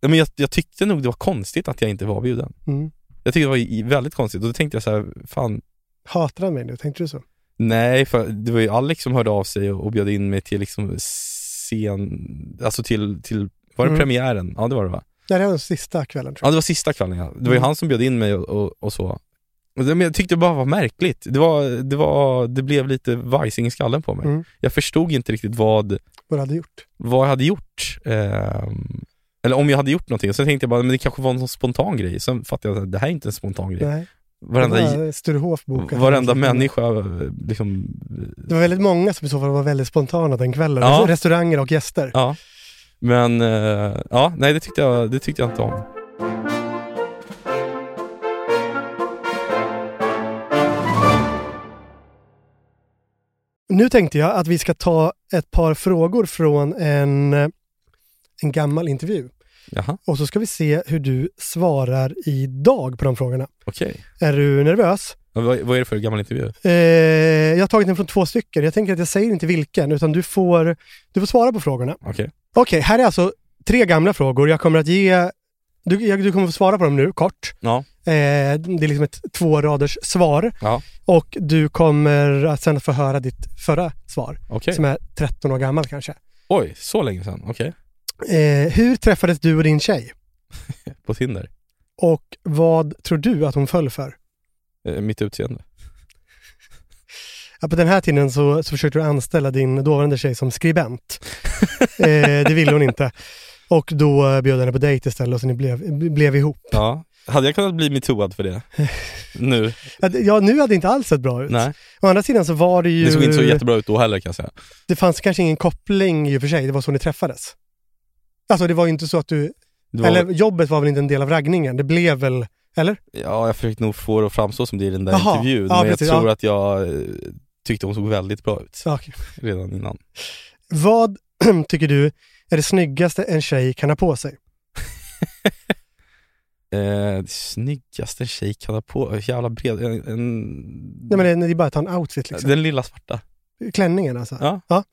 S3: ja, men jag, jag tyckte nog det var konstigt att jag inte var bjuden.
S2: Mm.
S3: Jag tyckte det var väldigt konstigt och då tänkte jag så här, fan,
S2: Hatar han mig nu? Tänkte du så?
S3: Nej, för det var ju Alex som hörde av sig och, och bjöd in mig till liksom scen, alltså till, till var det
S2: Mm.
S3: premiären? Ja det var det va?
S2: Nej, det var den sista kvällen tror
S3: Ja det var sista kvällen ja. Det var ju
S2: Mm.
S3: han som bjöd in mig och, och, och så. Men jag tyckte det bara var märkligt. Det, var, det, var, det blev lite vajsing i skallen på mig.
S2: Mm.
S3: Jag förstod inte riktigt vad,
S2: jag. Vad du hade gjort.
S3: vad jag hade gjort. Ehm, eller om jag hade gjort någonting. Sen tänkte jag bara, men det kanske var en sån spontan grej. Sen fattade jag att det här är inte en spontan grej.
S2: Nej.
S3: Varenda,
S2: Sturehof
S3: varenda människa liksom,
S2: Det var väldigt många som i så fall var väldigt spontana den kvällen.
S3: Ja.
S2: Restauranger och gäster.
S3: Ja. Men, eh, ja, nej det tyckte, jag, det tyckte jag inte om.
S2: Nu tänkte jag att vi ska ta ett par frågor från en, en gammal intervju.
S3: Jaha,
S2: Och så ska vi se hur du svarar idag på de frågorna.
S3: okej.
S2: Är du nervös?
S3: Ja, Vad, vad är det för gammal intervju?
S2: Eh, jag har tagit den från två stycken. Jag tänker att jag säger inte vilken, utan du får, du får svara på frågorna.
S3: Okej.
S2: Okej, här är alltså tre gamla frågor. Jag kommer att ge... Du, jag, du kommer få svara på dem nu, kort.
S3: Ja.
S2: Eh, det är liksom ett två raders svar.
S3: Ja.
S2: Och du kommer att sen få höra ditt förra svar,
S3: Okej.
S2: som är 13 år gammalt kanske.
S3: Oj, så länge sedan. Okej.
S2: Eh, hur träffades du och din tjej?
S3: På Tinder.
S2: Och vad tror du att hon föll för?
S3: Eh, mitt utseende.
S2: Ja, på den här tiden så, så försökte du anställa din dåvarande tjej som skribent. eh, det ville hon inte. Och då bjöd henne på dejt istället och så ni blev, blev ihop.
S3: Ja. Hade jag kunnat bli metooad för det? nu?
S2: Ja, nu hade det inte alls sett bra ut.
S3: Nej.
S2: Å andra sidan så var det ju...
S3: Det såg inte så jättebra ut då heller kan jag säga.
S2: Det fanns kanske ingen koppling i och för sig, det var så ni träffades. Alltså det var ju inte så att du...
S3: Var,
S2: Eller jobbet var väl inte en del av raggningen, det blev väl... Eller?
S3: Ja, jag försökte nog få det att framstå som det i den där
S2: Jaha.
S3: intervjun.
S2: Ja,
S3: men
S2: precis,
S3: jag tror
S2: ja.
S3: att jag eh, tyckte hon såg väldigt bra ut
S2: okej.
S3: redan innan.
S2: Vad tycker du är det snyggaste en tjej kan ha på sig?
S3: Eh, det snyggaste en tjej kan ha på, jävla bred, en, en,
S2: Nej men det, det är bara att ta en outfit liksom.
S3: den lilla svarta.
S2: Klänningen alltså?
S3: Ja.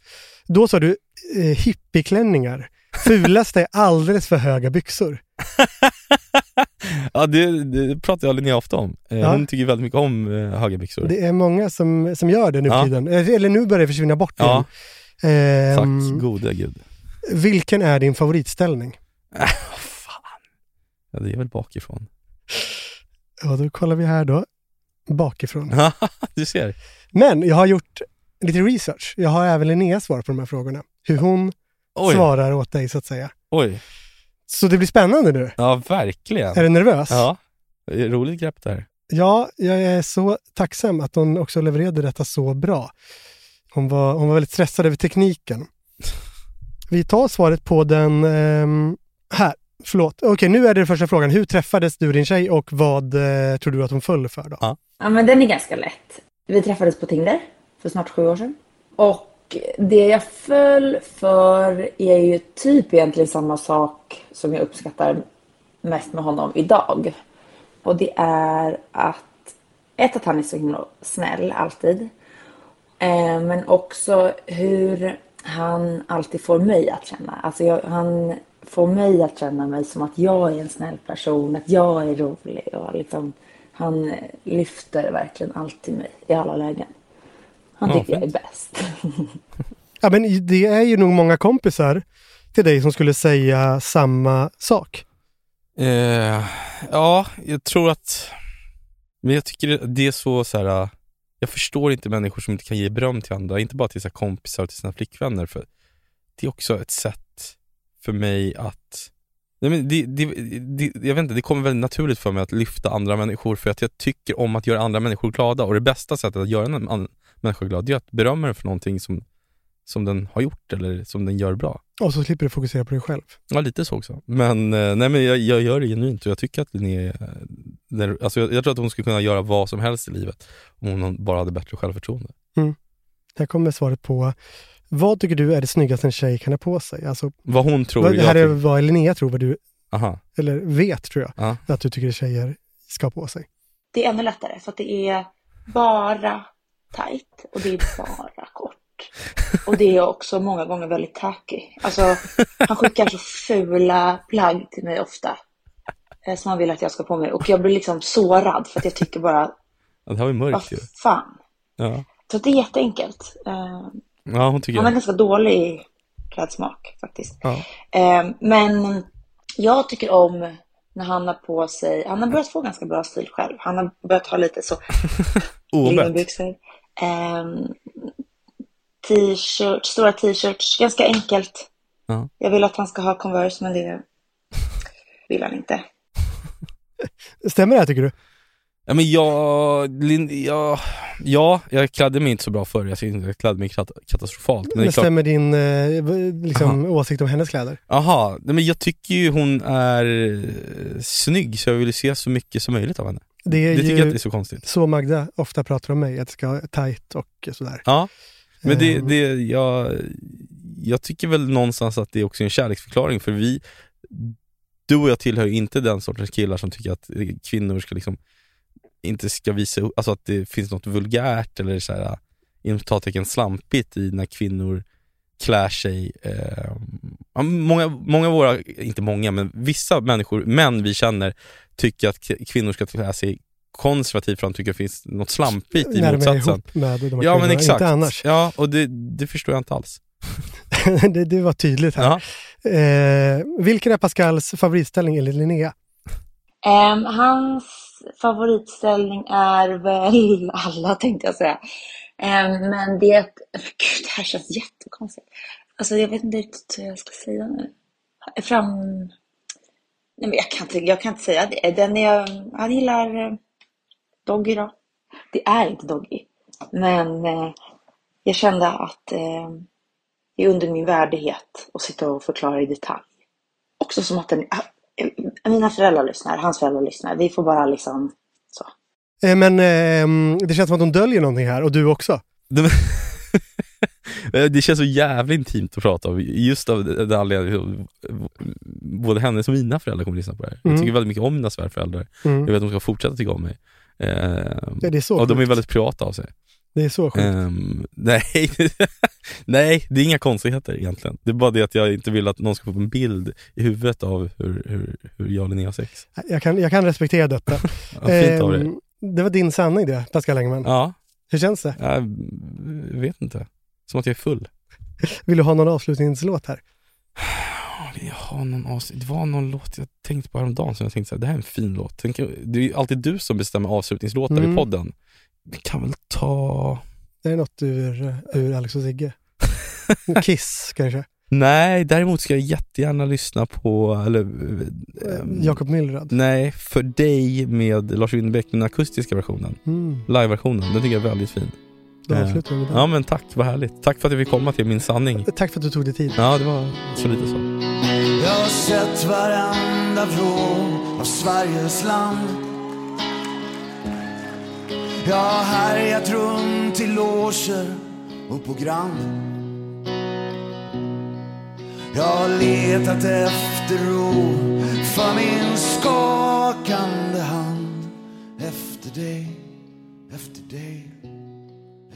S2: Då sa du eh, hippieklänningar. Fulaste är alldeles för höga byxor.
S3: ja, det, det pratar jag Linnea ofta om. Eh,
S2: Ja.
S3: Hon tycker väldigt mycket om eh, höga byxor.
S2: Det är många som, som gör det nu för
S3: Ja.
S2: tiden. Eh, Eller nu börjar det försvinna bort
S3: Ja,
S2: igen.
S3: tack
S2: Ehm,
S3: gode gud.
S2: vilken är din favoritställning?
S3: Äh, fan. Ja, det är väl bakifrån.
S2: Ja, då kollar vi här då. Bakifrån.
S3: du ser.
S2: Men jag har gjort lite research. Jag har även Linnea svar på de här frågorna. Hur hon
S3: Oj,
S2: svarar åt dig så att säga.
S3: oj.
S2: Så det blir spännande nu.
S3: Ja, verkligen.
S2: Är du nervös?
S3: Ja, roligt grepp där.
S2: Ja, jag är så tacksam att hon också levererade detta så bra. Hon var, hon var väldigt stressad över tekniken. Vi tar svaret på den ehm, här. Förlåt. Okej, nu är det första frågan. Hur träffades du och din tjej och vad eh, tror du att hon föll för då?
S3: Ja.
S5: Ja, men den är ganska lätt. Vi träffades på Tinder för snart sju år sedan. Och det jag föll för är ju typ egentligen samma sak som jag uppskattar mest med honom idag. Och det är att, ett att han är så himla snäll alltid. Eh, men också hur han alltid får mig att känna. Alltså jag, han får mig att känna mig som att jag är en snäll person, att jag är rolig och liksom han lyfter verkligen alltid mig i alla lägen. Han
S3: Ja,
S5: tycker jag är bäst.
S2: Ja, men det är ju nog många kompisar till dig som skulle säga samma sak.
S3: Eh, ja, jag tror att... Men jag tycker det är så, så här. äh, Jag förstår inte människor som inte kan ge beröm till andra, inte bara till sina kompisar och till sina flickvänner. För Det är också ett sätt för mig att... Nej, men det, det, det, jag vet inte, det kommer väldigt naturligt för mig att lyfta andra människor för att jag tycker om att göra andra människor glada och det bästa sättet att göra en annan människa glad är att berömma den för någonting som, som den har gjort eller som den gör bra.
S2: Och så slipper du fokusera på dig själv.
S3: Ja, lite så också. Men, eh, nej, men jag, jag gör det genuint och jag tycker att Linnea, är, eh, när, alltså jag, jag tror att hon skulle kunna göra vad som helst i livet om hon bara hade bättre självförtroende.
S2: Här kommer svaret på vad tycker du är det snyggaste en tjej kan ha på sig? Alltså,
S3: Vad hon tror,
S2: vad, det
S3: jag
S2: här är vad Linnea tror, vad du,
S3: Aha,
S2: eller vet tror jag,
S3: ja.
S2: att du tycker tjejer ska ha på sig.
S5: Det är ännu lättare för att det är bara tight och det är bara kort. Och det är också många gånger väldigt tacky. Alltså, han skickar så fula plagg till mig ofta. eh, Som han vill att jag ska på mig. Och jag blir liksom sårad för att jag tycker bara,
S3: Ja, Det här var ju
S5: vad
S3: mörkt ju.
S5: fan.
S3: Ja.
S5: Så det är jätteenkelt.
S3: Ja, hon tycker
S5: Han har ganska dålig klädsmak faktiskt.
S3: Ja.
S5: Eh, men jag tycker om när han har på sig, han har börjat få ganska bra stil själv. Han har börjat ha lite så linnebyxor. Eh, t-shirts, stora t-shirts, ganska enkelt.
S3: Ja.
S5: Jag vill att han ska ha Converse men det vill han inte.
S2: Stämmer det här tycker du?
S3: Ja, men jag, jag, ja, jag klädde mig inte så bra förr. Jag inte klädde mig kat- katastrofalt. Men det
S2: Men
S3: klart,
S2: stämmer din eh, liksom, åsikt om hennes kläder?
S3: aha, nej, men jag tycker ju hon är eh, snygg så jag vill se så mycket som möjligt av henne.
S2: Det är
S3: Det tycker
S2: ju
S3: jag det är så konstigt.
S2: så Magda ofta pratar om mig, att det ska vara tajt och sådär.
S3: Ja, men det,
S2: Ehm.
S3: det jag, jag tycker väl någonstans att det är också en kärleksförklaring för vi, du och jag tillhör inte den sortens killar som tycker att kvinnor ska liksom inte ska visa upp, alltså att det finns något vulgärt eller så här inom citattecken slampigt i när kvinnor klär sig. Eh, många, många av våra, inte många, men vissa människor, män vi känner, tycker att kvinnor ska klä sig konservativt för att de tycker att det finns något slampigt i
S2: När de är
S3: motsatsen.
S2: ihop med de här
S3: Ja men exakt.
S2: Inte annars.
S3: Ja, och det, det förstår jag inte alls.
S2: det, det var tydligt här.
S3: Ja.
S2: Eh, vilken är Pascals favoritställning enligt Linnea?
S5: Ehm, hans favoritställning är väl alla tänkte jag säga. Ehm, men det, gud det här känns jättekonstigt. Alltså jag vet inte riktigt hur jag ska säga nu. Fram... Nej men jag kan inte, jag kan inte säga det. Den är, han gillar eh, Doggy då. Det är inte Doggy. Men eh, jag kände att eh, det är under min värdighet att sitta och förklara i detalj. Också som att den, är mina föräldrar lyssnar, hans föräldrar lyssnar. Vi får bara liksom så.
S2: Eh, men ehm, det känns som att hon döljer någonting här och du också.
S3: Det, känns så jävla intimt att prata om, just av den anledningen både hennes och mina föräldrar kommer att lyssna på det här.
S2: Mm.
S3: Jag tycker väldigt mycket om mina svärföräldrar.
S2: Mm.
S3: Jag vet att de ska fortsätta tycka om mig. Eh,
S2: Ja, det är så
S3: och de är väldigt privata av sig.
S2: Det är så sjukt.
S3: Ehm, nej, nej, det är inga konstigheter egentligen. Det är bara det att jag inte vill att någon ska få en bild i huvudet av hur, hur, hur jag och Linnea har sex.
S2: Jag kan, jag kan respektera detta.
S3: Ja, fint av dig.
S2: Ehm, det var din sanning det, Pascal Engman.
S3: Ja,
S2: Hur känns det?
S3: jag vet inte. Som att jag är full.
S2: Vill du ha någon avslutningslåt här?
S3: Jag har någon avs- det var någon låt jag tänkte på häromdagen som jag tänkte så här, det här är en fin låt. Det är ju alltid du som bestämmer avslutningslåtar
S2: Mm.
S3: i podden. Vi kan väl ta...
S2: Det är något ur, ur Alex och Sigge. Kiss kanske?
S3: Nej, däremot ska jag jättegärna lyssna på, eller... ehm,
S2: Jakob Mylrad?
S3: Nej, För dig med Lars Winnerbäck, den akustiska versionen.
S2: Mm.
S3: Live-versionen, den tycker jag är väldigt fin.
S2: Då
S3: Eh,
S2: avslutar vi med den.
S3: Ja men tack, vad härligt. Tack för att jag fick komma till min sanning.
S2: Tack för att du tog dig tid.
S3: Ja, det var så lite så.
S6: Jag har sett varenda vrå av Sveriges land jag har härjat runt i loger och på Grand Jag har letat efter ro för min skakande hand. Efter dig, efter dig,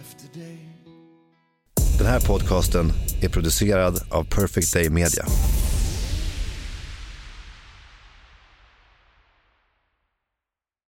S6: efter dig.
S4: Den här podcasten är producerad av Perfect Day Media.